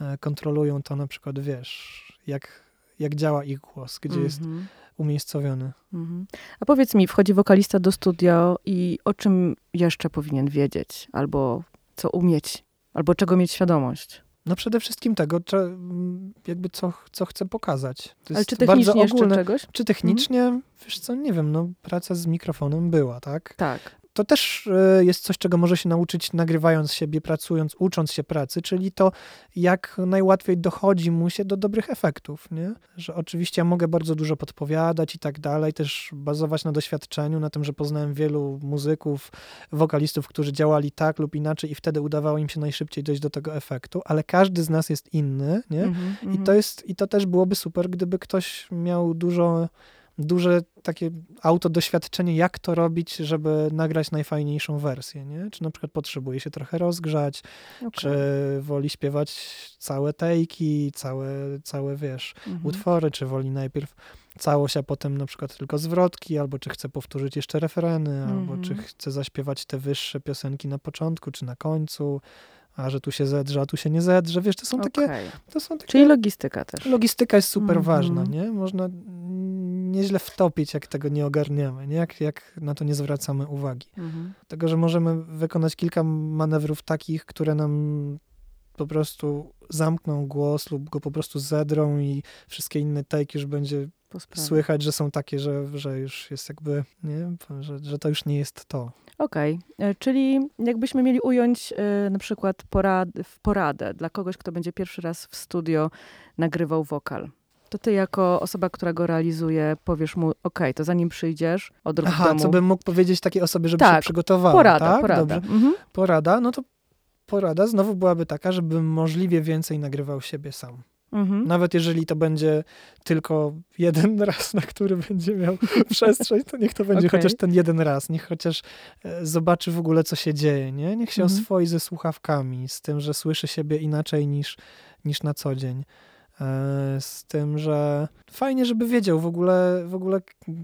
e, kontrolują to na przykład, wiesz, jak, jak działa ich głos, gdzie jest Mhm. umiejscowiony. Mhm. A powiedz mi, wchodzi wokalista do studio i o czym jeszcze powinien wiedzieć? Albo co umieć? Albo czego mieć świadomość? No przede wszystkim tego, m, jakby co, co chcę pokazać. To Ale czy bardzo technicznie ogólne. czegoś? Czy technicznie, wiesz co, nie wiem, no praca z mikrofonem była, tak? Tak. To też e, jest coś, czego może się nauczyć nagrywając siebie, pracując, ucząc się pracy, czyli to, jak najłatwiej dochodzi mu się do dobrych efektów, nie? Że oczywiście ja mogę bardzo dużo podpowiadać i tak dalej, też bazować na doświadczeniu, na tym, że poznałem wielu muzyków, wokalistów, którzy działali tak lub inaczej i wtedy udawało im się najszybciej dojść do tego efektu, ale każdy z nas jest inny, nie? Mhm, I mhm. to jest, i to też byłoby super, gdyby ktoś miał dużo, duże takie autodoświadczenie, jak to robić, żeby nagrać najfajniejszą wersję, nie? Czy na przykład potrzebuje się trochę rozgrzać, Okej. czy woli śpiewać całe tejki, całe, całe wiesz, Mhm. utwory, czy woli najpierw całość, a potem na przykład tylko zwrotki, albo czy chce powtórzyć jeszcze refreny, albo czy Mhm. chce zaśpiewać te wyższe piosenki na początku, czy na końcu, a że tu się zedrze, a tu się nie zedrze, wiesz, to są takie, Okej. to są takie Czyli logistyka też. Logistyka jest super Mhm. ważna, nie? Można mm, nieźle wtopić, jak tego nie ogarniamy, nie? Jak, jak na to nie zwracamy uwagi. Mhm. Tego, że możemy wykonać kilka manewrów takich, które nam po prostu zamkną głos lub go po prostu zedrą i wszystkie inne take już będzie. Słychać, że są takie, że, że już jest jakby, nie? Że, że to już nie jest to. Okej, E, czyli jakbyśmy mieli ująć e, na przykład porad, poradę dla kogoś, kto będzie pierwszy raz w studio nagrywał wokal. To ty jako osoba, która go realizuje, powiesz mu, okej, to zanim przyjdziesz, odrób Aha, domu. co bym mógł powiedzieć takiej osobie, żeby Tak, się przygotowała, porada, tak? porada. Mhm. Porada, no to porada znowu byłaby taka, żebym możliwie więcej nagrywał siebie sam. Mhm. Nawet jeżeli to będzie tylko jeden raz, na który będzie miał przestrzeń, to niech to będzie Okej. chociaż ten jeden raz. Niech chociaż e, zobaczy w ogóle, co się dzieje, nie? Niech się Mhm. oswoi ze słuchawkami, z tym, że słyszy siebie inaczej niż, niż na co dzień. E, Z tym, że fajnie, żeby wiedział w ogóle, w ogóle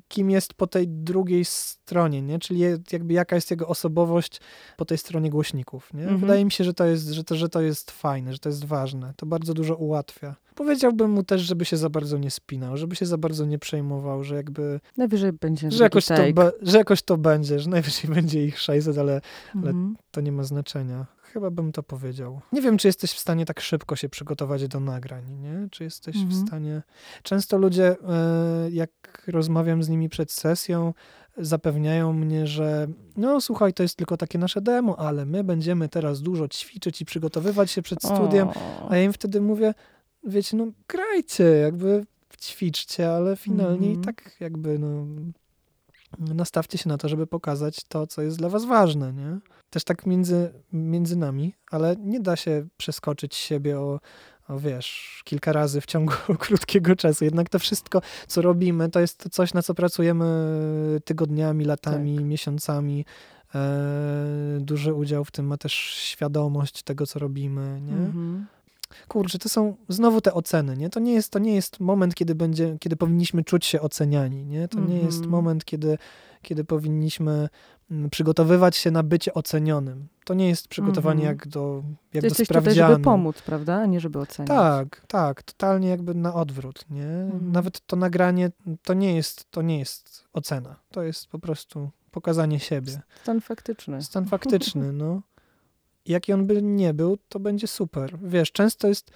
kim jest po tej drugiej stronie, nie? Czyli jakby jaka jest jego osobowość po tej stronie głośników, nie? Mhm. Wydaje mi się, że to, jest, że, to, że to jest fajne, że to jest ważne. To bardzo dużo ułatwia. Powiedziałbym mu też, żeby się za bardzo nie spinał, żeby się za bardzo nie przejmował, że jakby, Najwyżej będzie że jakoś, to, be, że jakoś to będzie, że najwyżej będzie ich 600, ale Mhm. to nie ma znaczenia. Chyba bym to powiedział. Nie wiem, czy jesteś w stanie tak szybko się przygotować do nagrań, nie? Czy jesteś Mhm. w stanie... Często ludzie, e, jak rozmawiam z nimi przed sesją, zapewniają mnie, że no słuchaj, to jest tylko takie nasze demo, ale my będziemy teraz dużo ćwiczyć i przygotowywać się przed studiem. O. A ja im wtedy mówię, wiecie, no grajcie, jakby ćwiczcie, ale finalnie Mhm. i tak jakby no nastawcie się na to, żeby pokazać to, co jest dla was ważne, nie? Też tak między, między nami, ale nie da się przeskoczyć siebie o, o wiesz, kilka razy w ciągu krótkiego czasu. Jednak to wszystko, co robimy, to jest coś, na co pracujemy tygodniami, latami, Tak. miesiącami. E, duży udział w tym ma też świadomość tego, co robimy, nie? Mhm. Kurczę, to są znowu te oceny, nie? To nie jest, to nie jest moment, kiedy będzie, kiedy powinniśmy czuć się oceniani, nie? To nie jest Mhm. moment, kiedy, kiedy powinniśmy mm, przygotowywać się na bycie ocenionym. To nie jest przygotowanie Mhm. jak do, jak Ty do jesteś tutaj, sprawdzianu. żeby pomóc, prawda? A nie żeby oceniać. Tak, tak, totalnie jakby na odwrót, nie? Mhm. Nawet to nagranie to nie jest, to nie jest ocena. To jest po prostu pokazanie siebie. Stan faktyczny. Stan faktyczny, no. Jaki on by nie był, to będzie super. Wiesz, często jest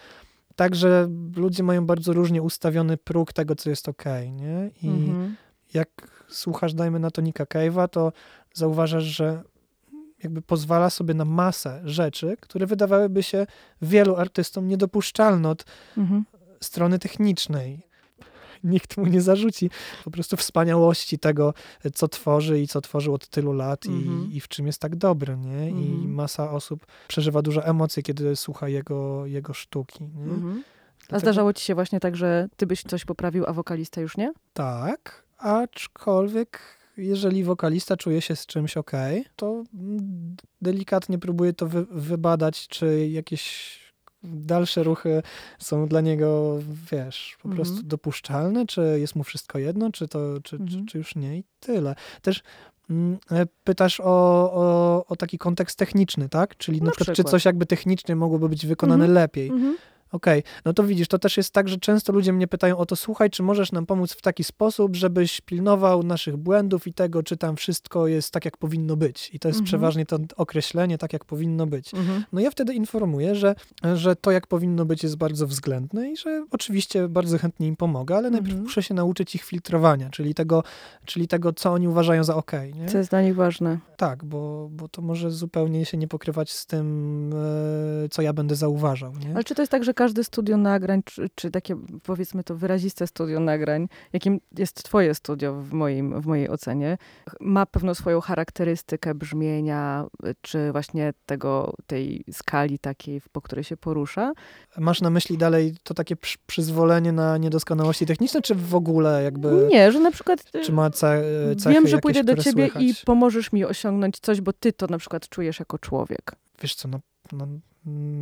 tak, że ludzie mają bardzo różnie ustawiony próg tego, co jest okej, nie? I Mhm. jak słuchasz, dajmy na to Nika Cave'a, to zauważasz, że jakby pozwala sobie na masę rzeczy, które wydawałyby się wielu artystom niedopuszczalne od Mhm. strony technicznej. Nikt mu nie zarzuci po prostu wspaniałości tego, co tworzy i co tworzył od tylu lat Mhm. i, i w czym jest tak dobry, nie? I Mhm. masa osób przeżywa duże emocje, kiedy słucha jego, jego sztuki? Mhm. A Dlatego- zdarzało ci się właśnie tak, że ty byś coś poprawił, a wokalista już nie? Tak, aczkolwiek jeżeli wokalista czuje się z czymś ok, to mm, delikatnie próbuje to wy, wybadać, czy jakieś dalsze ruchy są dla niego, wiesz, po Mhm. prostu dopuszczalne, czy jest mu wszystko jedno, czy to, czy, Mhm. czy, czy już nie i tyle. Też mm, e, pytasz o, o, o taki kontekst techniczny, tak? Czyli na, Na przykład, czy przykład. coś jakby technicznie mogłoby być wykonane Mhm. lepiej. Okej, no to widzisz, to też jest tak, że często ludzie mnie pytają o to, słuchaj, czy możesz nam pomóc w taki sposób, żebyś pilnował naszych błędów i tego, czy tam wszystko jest tak, jak powinno być. I to jest Mhm. przeważnie to określenie, tak, jak powinno być. Mhm. No ja wtedy informuję, że, że to, jak powinno być, jest bardzo względne i że oczywiście bardzo chętnie im pomogę, ale najpierw Mhm. muszę się nauczyć ich filtrowania, czyli tego, czyli tego co oni uważają za okej. nie? Co jest dla nich ważne. Tak, bo, bo to może zupełnie się nie pokrywać z tym, e, co ja będę zauważał. Nie? Ale czy to jest tak, że każde studio nagrań, czy, czy takie powiedzmy to wyraziste studio nagrań, jakim jest twoje studio w, moim, w mojej ocenie, ma pewną swoją charakterystykę brzmienia, czy właśnie tego, tej skali takiej, po której się porusza? Masz na myśli dalej to takie przy, przyzwolenie na niedoskonałości techniczne, czy w ogóle jakby... Nie, że na przykład Czy ma ce, cechy wiem, że jakieś, pójdę do ciebie słychać? i pomożesz mi osiągnąć coś, bo ty to na przykład czujesz jako człowiek. Wiesz co, na, na,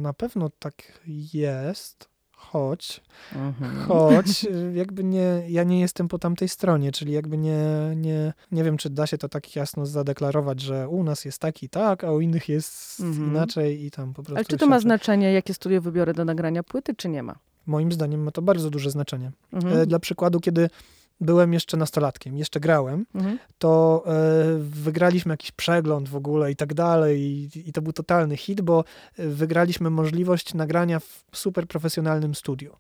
na pewno tak jest, choć, Mhm. choć jakby nie, ja nie jestem po tamtej stronie, czyli jakby nie, nie, nie wiem, czy da się to tak jasno zadeklarować, że u nas jest tak i tak, a u innych jest Mhm. inaczej i tam po prostu Ale czy to ma znaczenie, jakie studio wybiorę do nagrania płyty, czy nie ma? Moim zdaniem ma to bardzo duże znaczenie. Mhm. E, Dla przykładu, kiedy byłem jeszcze nastolatkiem, jeszcze grałem, Mhm. to e, wygraliśmy jakiś przegląd w ogóle i tak dalej i, i to był totalny hit, bo e, wygraliśmy możliwość nagrania w super profesjonalnym studiu.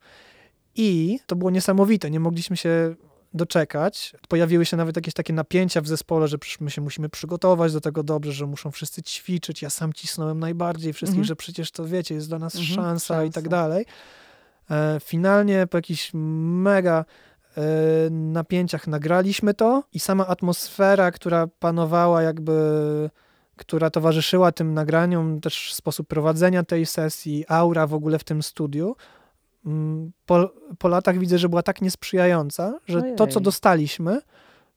I to było niesamowite, nie mogliśmy się doczekać. Pojawiły się nawet jakieś takie napięcia w zespole, że my się musimy przygotować do tego dobrze, że muszą wszyscy ćwiczyć. Ja sam cisnąłem najbardziej wszystkich, Mhm. że przecież to wiecie, jest dla nas Mhm, szansa, i tak szansa. dalej. E, finalnie po jakichś mega napięciach nagraliśmy to i sama atmosfera, która panowała jakby, która towarzyszyła tym nagraniom, też sposób prowadzenia tej sesji, aura w ogóle w tym studiu, mm, po, po latach widzę, że była tak niesprzyjająca, że to, co Ojej. dostaliśmy,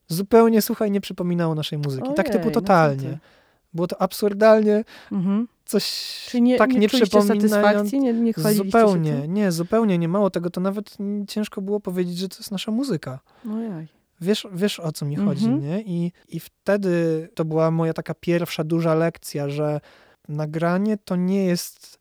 zupełnie, słuchaj, nie przypominało naszej muzyki. tak typu Ojej, no totalnie. ty. Było to absurdalnie Mhm. coś Czy nie, tak nie satysfakcji? Nie, nie Zupełnie, nie, zupełnie nie mało tego, to nawet ciężko było powiedzieć, że to jest nasza muzyka. Ojej. Wiesz, wiesz o co mi Mhm. chodzi, nie? I, I wtedy to była moja taka pierwsza duża lekcja, że nagranie to nie jest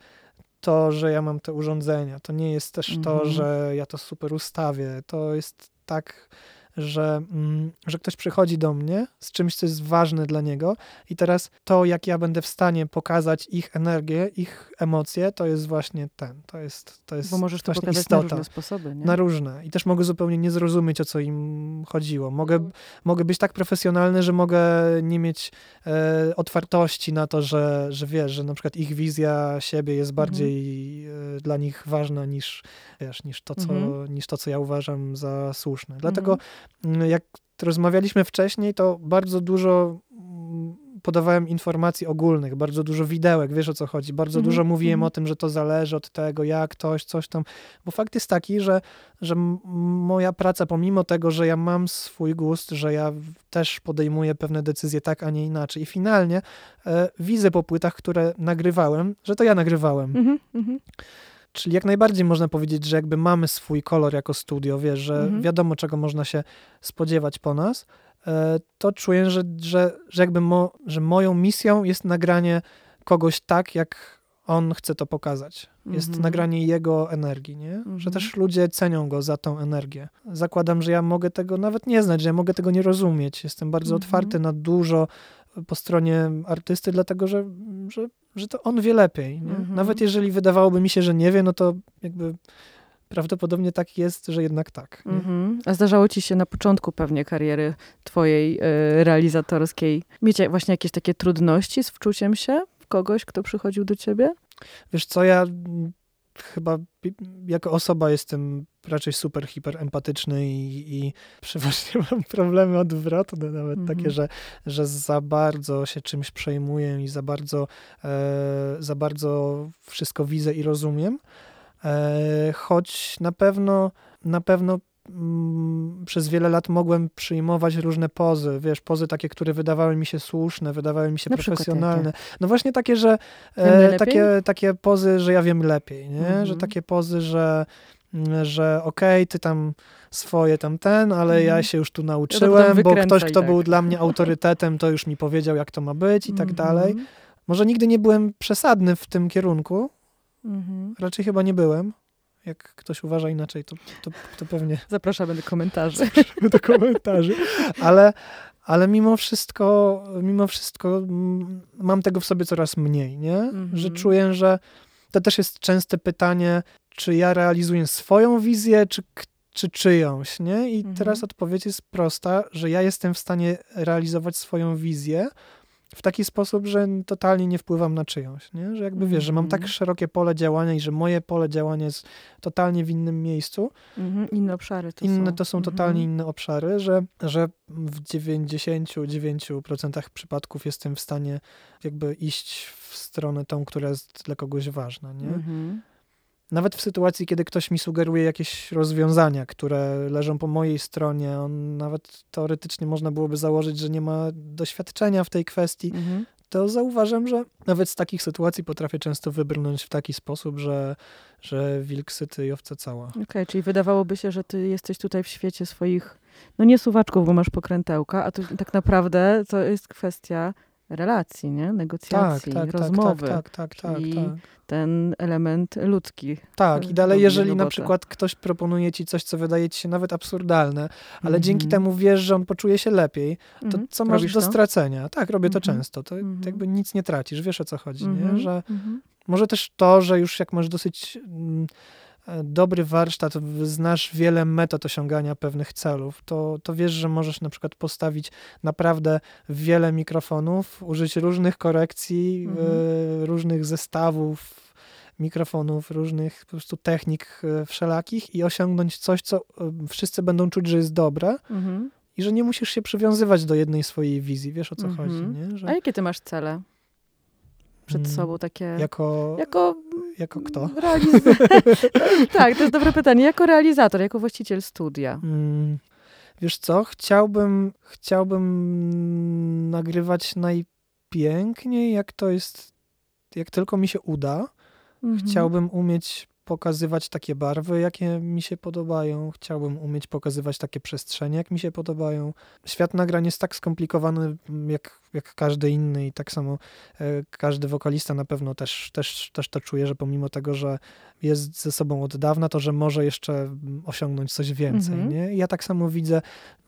to, że ja mam te urządzenia, to nie jest też to, Mhm. że ja to super ustawię, to jest tak, że, mm, że ktoś przychodzi do mnie z czymś, co jest ważne dla niego i teraz to, jak ja będę w stanie pokazać ich energię, ich emocje, to jest właśnie ten, to jest, to jest Bo możesz to właśnie pokazać istota. na różne sposoby, nie? Na różne. I też mogę zupełnie nie zrozumieć, o co im chodziło. Mogę, Mhm. mogę być tak profesjonalny, że mogę nie mieć e, otwartości na to, że, że wiesz, że na przykład ich wizja siebie jest bardziej e, dla nich ważna niż, wiesz, niż, to, co, Mhm. niż to, co ja uważam za słuszne. Dlatego Mhm. mm, jak rozmawialiśmy wcześniej, to bardzo dużo podawałem informacji ogólnych, bardzo dużo widełek, wiesz o co chodzi. Bardzo Mhm, dużo mówiłem mhm. o tym, że to zależy od tego, jak ktoś, coś tam. Bo fakt jest taki, że, że moja praca, pomimo tego, że ja mam swój gust, że ja też podejmuję pewne decyzje tak, a nie inaczej. I finalnie e, widzę po płytach, które nagrywałem, że to ja nagrywałem. Mhm, mhm. Czyli jak najbardziej można powiedzieć, że jakby mamy swój kolor jako studio, wiesz, że Mhm. wiadomo, czego można się spodziewać po nas, to czuję, że, że, że jakby mo, że moją misją jest nagranie kogoś tak, jak on chce to pokazać. Jest Mhm. nagranie jego energii, nie? Że Mhm. też ludzie cenią go za tą energię. Zakładam, że ja mogę tego nawet nie znać, że ja mogę tego nie rozumieć. Jestem bardzo Mhm. otwarty na dużo po stronie artysty, dlatego że, że, że to on wie lepiej. Nawet jeżeli wydawałoby mi się, że nie wie, no to jakby prawdopodobnie tak jest, że jednak tak. Mhm. A zdarzało ci się na początku pewnie kariery twojej e, realizatorskiej mieć właśnie jakieś takie trudności z wczuciem się w kogoś, kto przychodził do ciebie? Wiesz co, ja mm, chyba jako osoba jestem raczej super, hiper empatyczny i, i przeważnie mam problemy odwrotne, nawet Mhm. takie, że, że za bardzo się czymś przejmuję i za bardzo, e, za bardzo wszystko widzę i rozumiem. E, choć na pewno, na pewno mm, przez wiele lat mogłem przyjmować różne pozy, wiesz, pozy takie, które wydawały mi się słuszne, wydawały mi się Na profesjonalne. No właśnie takie, że e, takie, takie pozy, że ja wiem lepiej, nie? Mhm. Że takie pozy, że, mm, że okej, ty tam swoje tam ten, ale ja Mhm. się już tu nauczyłem, bo wykręcaj, ktoś, kto tak. był dla mnie autorytetem, to już mi powiedział, jak to ma być i tak dalej. Mhm. Może nigdy nie byłem przesadny w tym kierunku, Mhm. raczej chyba nie byłem. Jak ktoś uważa inaczej, to, to, to pewnie Zapraszamy do komentarzy. do komentarzy. Ale, ale mimo wszystko, mimo wszystko mm, mam tego w sobie coraz mniej, nie? Mhm. Że czuję, że to też jest częste pytanie, czy ja realizuję swoją wizję, czy, czy czyjąś, nie? I Mhm. teraz odpowiedź jest prosta, że ja jestem w stanie realizować swoją wizję w taki sposób, że totalnie nie wpływam na czyjąś, nie? Że jakby wiesz, że mam tak Mhm. szerokie pole działania i że moje pole działania jest totalnie w innym miejscu, Mhm. Inne obszary to inne są. to są Mhm. totalnie inne obszary, że, że w 99% przypadków jestem w stanie jakby iść w stronę tą, która jest dla kogoś ważna, nie? Nawet w sytuacji, kiedy ktoś mi sugeruje jakieś rozwiązania, które leżą po mojej stronie, on nawet teoretycznie można byłoby założyć, że nie ma doświadczenia w tej kwestii, Mhm. to zauważam, że nawet z takich sytuacji potrafię często wybrnąć w taki sposób, że, że wilk syty i owca cała. Okej, czyli wydawałoby się, że ty jesteś tutaj w świecie swoich, no nie suwaczków, bo masz pokrętełka, a tu tak naprawdę to jest kwestia relacji, nie? Tak, Negocjacji, tak, tak, rozmowy. tak, tak, tak, tak, tak. Ten element ludzki. Tak, i robi dalej, jeżeli na robotę. przykład ktoś proponuje ci coś, co wydaje ci się nawet absurdalne, ale Mhm. dzięki temu wiesz, że on poczuje się lepiej, to Mhm. co masz Robisz do to? stracenia? Tak, robię to Mhm. często. To Mhm. jakby nic nie tracisz, wiesz o co chodzi, Mhm. nie? Że Mhm. może też to, że już jak masz dosyć mm, e, dobry warsztat, znasz wiele metod osiągania pewnych celów, to, to wiesz, że możesz na przykład postawić naprawdę wiele mikrofonów, użyć różnych korekcji, Mhm. e, różnych zestawów mikrofonów, różnych po prostu technik e, wszelakich i osiągnąć coś, co e, wszyscy będą czuć, że jest dobre Mhm. i że nie musisz się przywiązywać do jednej swojej wizji. Wiesz o co Mhm. chodzi, nie? Że, A jakie ty masz cele przed Mm, sobą takie? jako, Jako jako kto? Realiz... tak, to jest dobre pytanie. Jako realizator, jako właściciel studia. Mm, Wiesz co, chciałbym, chciałbym nagrywać najpiękniej, jak to jest, jak tylko mi się uda. Mhm. Chciałbym umieć pokazywać takie barwy, jakie mi się podobają. Chciałbym umieć pokazywać takie przestrzenie, jak mi się podobają. Świat nagrań jest tak skomplikowany, mm, jak, jak każdy inny i tak samo e, każdy wokalista na pewno też, też, też to czuje, że pomimo tego, że jest ze sobą od dawna, to że może jeszcze mm, osiągnąć coś więcej. Mhm. Nie? I ja tak samo widzę,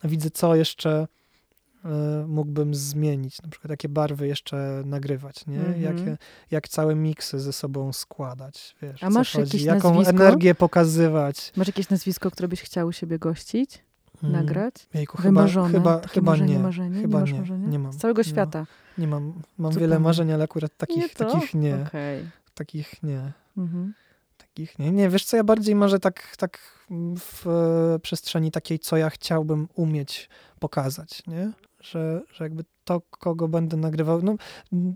widzę co jeszcze mógłbym zmienić, na przykład jakie barwy jeszcze nagrywać, nie? Mhm. Jakie, jak całe miksy ze sobą składać, wiesz, A co masz jakieś jaką nazwisko? energię pokazywać. Masz jakieś nazwisko, które byś chciał u siebie gościć, Mm, nagrać? Jejku, chyba, Wymarzone? chyba, Takie chyba marzenie, nie. marzenie? Chyba nie nie. Nie mam. Z całego No. świata? Nie mam, mam Zupełnie. wiele marzeń, ale akurat nie takich, to? takich nie. Okej. Takich nie. Mhm. Takich nie. Nie, wiesz co, ja bardziej marzę tak, tak w e, przestrzeni takiej, co ja chciałbym umieć pokazać, nie? Że, że jakby to, kogo będę nagrywał, no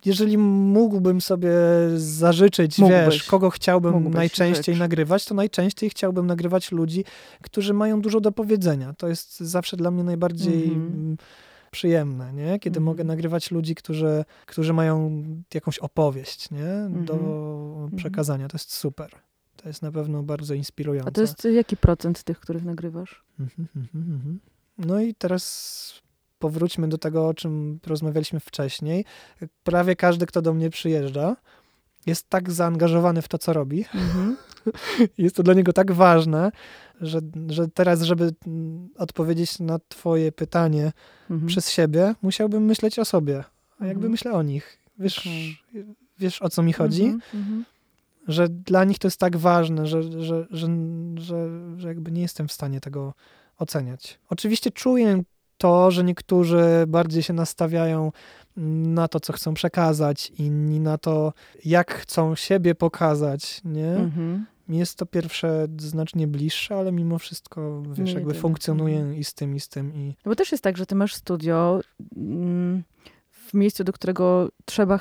jeżeli mógłbym sobie zażyczyć, Mógłbyś. wiesz, kogo chciałbym Mógłbyś, najczęściej życz. nagrywać, to najczęściej chciałbym nagrywać ludzi, którzy mają dużo do powiedzenia. To jest zawsze dla mnie najbardziej Mhm. mm, przyjemne, nie? Kiedy Mhm. mogę nagrywać ludzi, którzy, którzy mają jakąś opowieść, nie? Do Mhm. przekazania. To jest super. To jest na pewno bardzo inspirujące. A to jest jaki procent tych, których nagrywasz? Mhm, mhm. No i teraz powróćmy do tego, o czym rozmawialiśmy wcześniej. Prawie każdy, kto do mnie przyjeżdża, jest tak zaangażowany w to, co robi. Mhm. Jest to dla niego tak ważne, że, że teraz, żeby odpowiedzieć na Twoje pytanie Mhm. przez siebie, musiałbym myśleć o sobie. A jakby Mhm. myślę o nich. Wiesz, Okej. wiesz o co mi chodzi? Mhm. Że dla nich to jest tak ważne, że, że, że, że, że jakby nie jestem w stanie tego oceniać. Oczywiście czuję to, że niektórzy bardziej się nastawiają na to, co chcą przekazać, inni na to, jak chcą siebie pokazać, nie? Mhm. Mi jest to pierwsze znacznie bliższe, ale mimo wszystko, wiesz, Nie jakby jedyne. funkcjonuje Mhm. i z tym, i z tym. I No Bo też jest tak, że ty masz studio mm, w miejscu, do którego trzeba,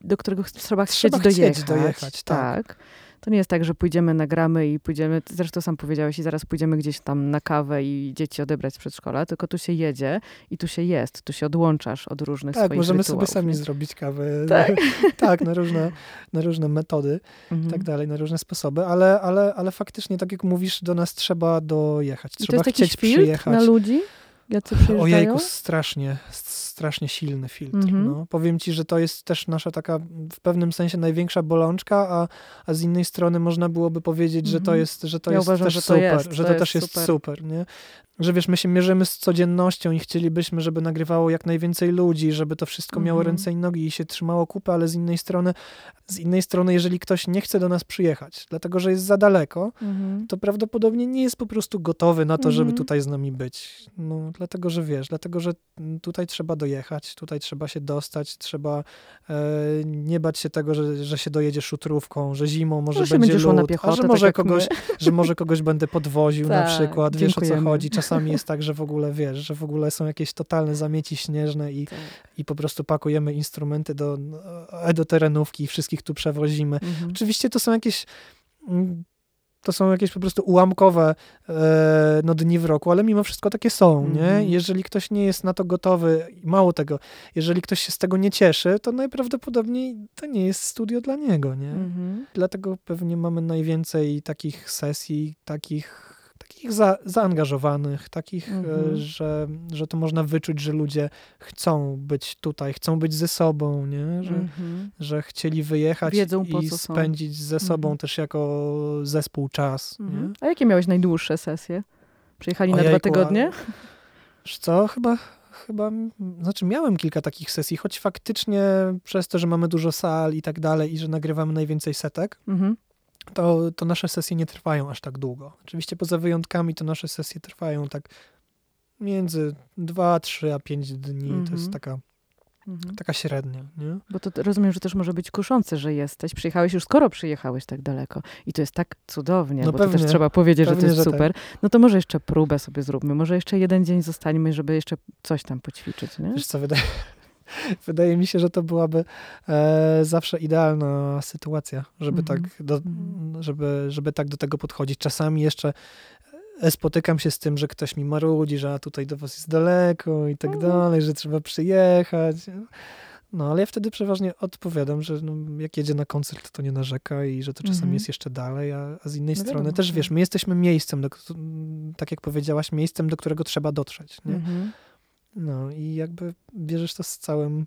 do którego trzeba, Trzeba chcieć chcieć dojechać. dojechać, tak. To nie jest tak, że pójdziemy, nagramy i pójdziemy, zresztą sam powiedziałeś, i zaraz pójdziemy gdzieś tam na kawę i dzieci odebrać z przedszkola, tylko tu się jedzie i tu się jest, tu się odłączasz od różnych tak, swoich możemy sobie rytuałów, sami nie? zrobić kawę. Tak. tak, na różne, na różne metody. Mhm. i tak dalej, na różne sposoby, ale, ale, ale faktycznie, tak jak mówisz, do nas trzeba dojechać, I to trzeba jest jakiś chcieć przyjechać. na ludzi, jacy przyjeżdżają? Ojejku, strasznie, strasznie silny filtr. Mhm. No. Powiem ci, że to jest też nasza taka w pewnym sensie największa bolączka, a, a z innej strony można byłoby powiedzieć, że to Mhm. jest, że to Ja jest uważam, też że to super, jest, że to to, też jest super. super, nie? Że wiesz, my się mierzymy z codziennością i chcielibyśmy, żeby nagrywało jak najwięcej ludzi, żeby to wszystko miało Mhm. ręce i nogi i się trzymało kupy, ale z innej strony, z innej strony, jeżeli ktoś nie chce do nas przyjechać, dlatego że jest za daleko, Mhm. to prawdopodobnie nie jest po prostu gotowy na to, żeby Mhm. tutaj z nami być. No, dlatego, że wiesz, dlatego, że mm, tutaj trzeba dojechać, tutaj trzeba się dostać, trzeba e, nie bać się tego, że, że się dojedzie szutrówką, że zimą może No będzie lód, piechotę, a że tak może, jak kogoś, że może kogoś będę podwoził na Tak, przykład, wiesz o co dziękujemy. chodzi. Czasami jest tak, że w ogóle wiesz, że w ogóle są jakieś totalne zamieci śnieżne i, Tak. i po prostu pakujemy instrumenty do, e, do terenówki i wszystkich tu przewozimy. Mhm. Oczywiście to są jakieś. To są jakieś po prostu ułamkowe e, no, dni w roku, ale mimo wszystko takie są, nie? Mhm. Jeżeli ktoś nie jest na to gotowy, i mało tego, jeżeli ktoś się z tego nie cieszy, to najprawdopodobniej to nie jest studio dla niego, nie? Mhm. Dlatego pewnie mamy najwięcej takich sesji, takich, takich za, zaangażowanych, takich, e, Mhm. że, że to można wyczuć, że ludzie chcą być tutaj, chcą być ze sobą, nie? Że, Mhm. że chcieli wyjechać Wiedzą, i są. spędzić ze sobą Mhm. też jako zespół czas. Mhm. Nie? A jakie miałeś najdłuższe sesje? Przyjechali na dwa Ojejku, tygodnie? Wiesz co, chyba, chyba, znaczy miałem kilka takich sesji, choć faktycznie przez to, że mamy dużo sal i tak dalej i że nagrywamy najwięcej setek, Mhm. To, to nasze sesje nie trwają aż tak długo. Oczywiście poza wyjątkami to nasze sesje trwają tak między 2, 3 a 5 dni. To Mhm. jest taka, Mhm. taka średnia, nie? Bo to rozumiem, że też może być kuszące, że jesteś. Przyjechałeś już skoro przyjechałeś tak daleko. I to jest tak cudownie, No bo to pewnie. też trzeba powiedzieć, że Pewnie, to jest że tak. super. No to może jeszcze próbę sobie zróbmy. Może jeszcze jeden dzień zostańmy, żeby jeszcze coś tam poćwiczyć, nie? Wiesz co, wydaje, wydaje mi się, że to byłaby e, zawsze idealna sytuacja, żeby, Mhm. tak do, Mhm. żeby, żeby tak do tego podchodzić. Czasami jeszcze e, spotykam się z tym, że ktoś mi marudzi, że tutaj do was jest daleko i tak Mhm. dalej, że trzeba przyjechać. No, ale ja wtedy przeważnie odpowiadam, że no, jak jedzie na koncert, to nie narzeka i że to czasami jest jeszcze dalej, a, a z innej No strony wiadomo, też, wiesz, my jesteśmy miejscem, do, tak jak powiedziałaś, miejscem, do którego trzeba dotrzeć, nie? I jakby bierzesz to z całym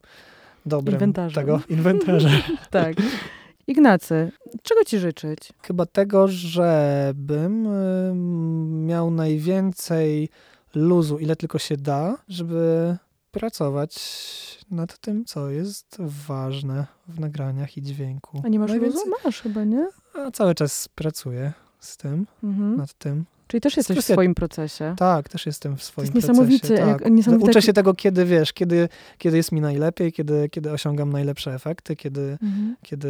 dobrem Inwentarzem. tego inwentarza. Tak. Ignacy, czego ci życzyć? Chyba tego, żebym y, miał najwięcej luzu, ile tylko się da, żeby pracować nad tym, co jest ważne w nagraniach i dźwięku. A nie masz Najwięcej- luzu? Masz chyba, nie? A cały czas pracuję z tym, Mhm. nad tym. Czyli też jesteś w swoim procesie. Tak, też jestem w swoim jest niesamowite, procesie. jak- Tak. niesamowite, Uczę się tego, kiedy wiesz, kiedy, kiedy jest mi najlepiej, kiedy, kiedy osiągam najlepsze efekty, kiedy, Mhm. kiedy,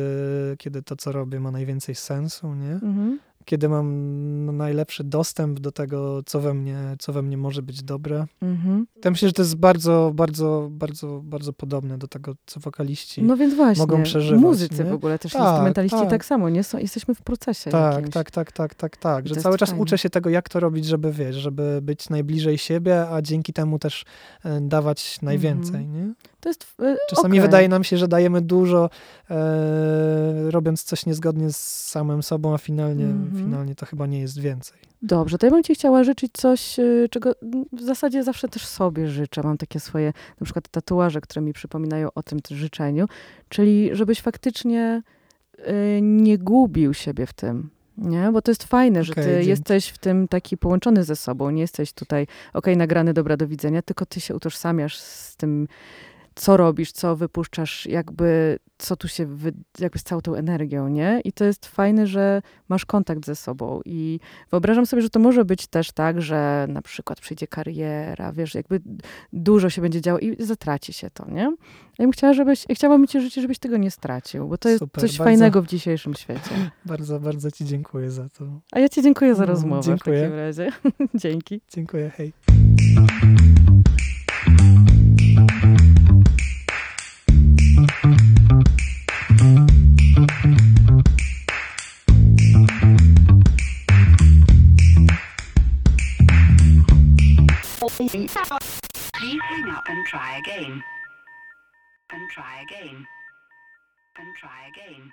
kiedy to, co robię, ma najwięcej sensu, nie? Mhm. Kiedy mam najlepszy dostęp do tego, co we mnie, co we mnie może być dobre. Mhm. Ja myślę, że to jest bardzo, bardzo, bardzo, bardzo podobne do tego, co wokaliści. No więc właśnie, mogą przeżywać, muzycy nie? w ogóle, też Tak, instrumentaliści tak. tak. samo, nie? Są, jesteśmy w procesie tak, jakimś. tak, tak, tak, tak, tak. Że cały czas fajne. uczę się tego, jak to robić, żeby wiesz, żeby być najbliżej siebie, a dzięki temu też e, dawać najwięcej, nie? To jest e, Czasami okej. wydaje nam się, że dajemy dużo, e, robiąc coś niezgodnie z samym sobą, a finalnie, Mhm. Finalnie to chyba nie jest więcej. Dobrze, to ja bym ci chciała życzyć coś, y, czego w zasadzie zawsze też sobie życzę. Mam takie swoje, na przykład tatuaże, które mi przypominają o tym życzeniu, czyli żebyś faktycznie y, nie gubił siebie w tym. Nie? Bo to jest fajne, że Okej, ty dzięki. jesteś w tym taki połączony ze sobą. Nie jesteś tutaj, okej, nagrany, dobra, do widzenia, tylko ty się utożsamiasz z tym, co robisz, co wypuszczasz, jakby co tu się, wy, jakby z całą tą energią, nie? I to jest fajne, że masz kontakt ze sobą i wyobrażam sobie, że to może być też tak, że na przykład przyjdzie kariera, wiesz, jakby dużo się będzie działo i zatraci się to, nie? Ja bym chciała, żebyś, ja chciałabym ci życzyć, żebyś tego nie stracił, bo to jest Super, coś bardzo. fajnego w dzisiejszym świecie. Bardzo, bardzo ci dziękuję za to. A ja ci dziękuję za No, rozmowę dziękuję. w takim razie. Dzięki. Dziękuję, hej. Please hang up and try again. And try again. And try again.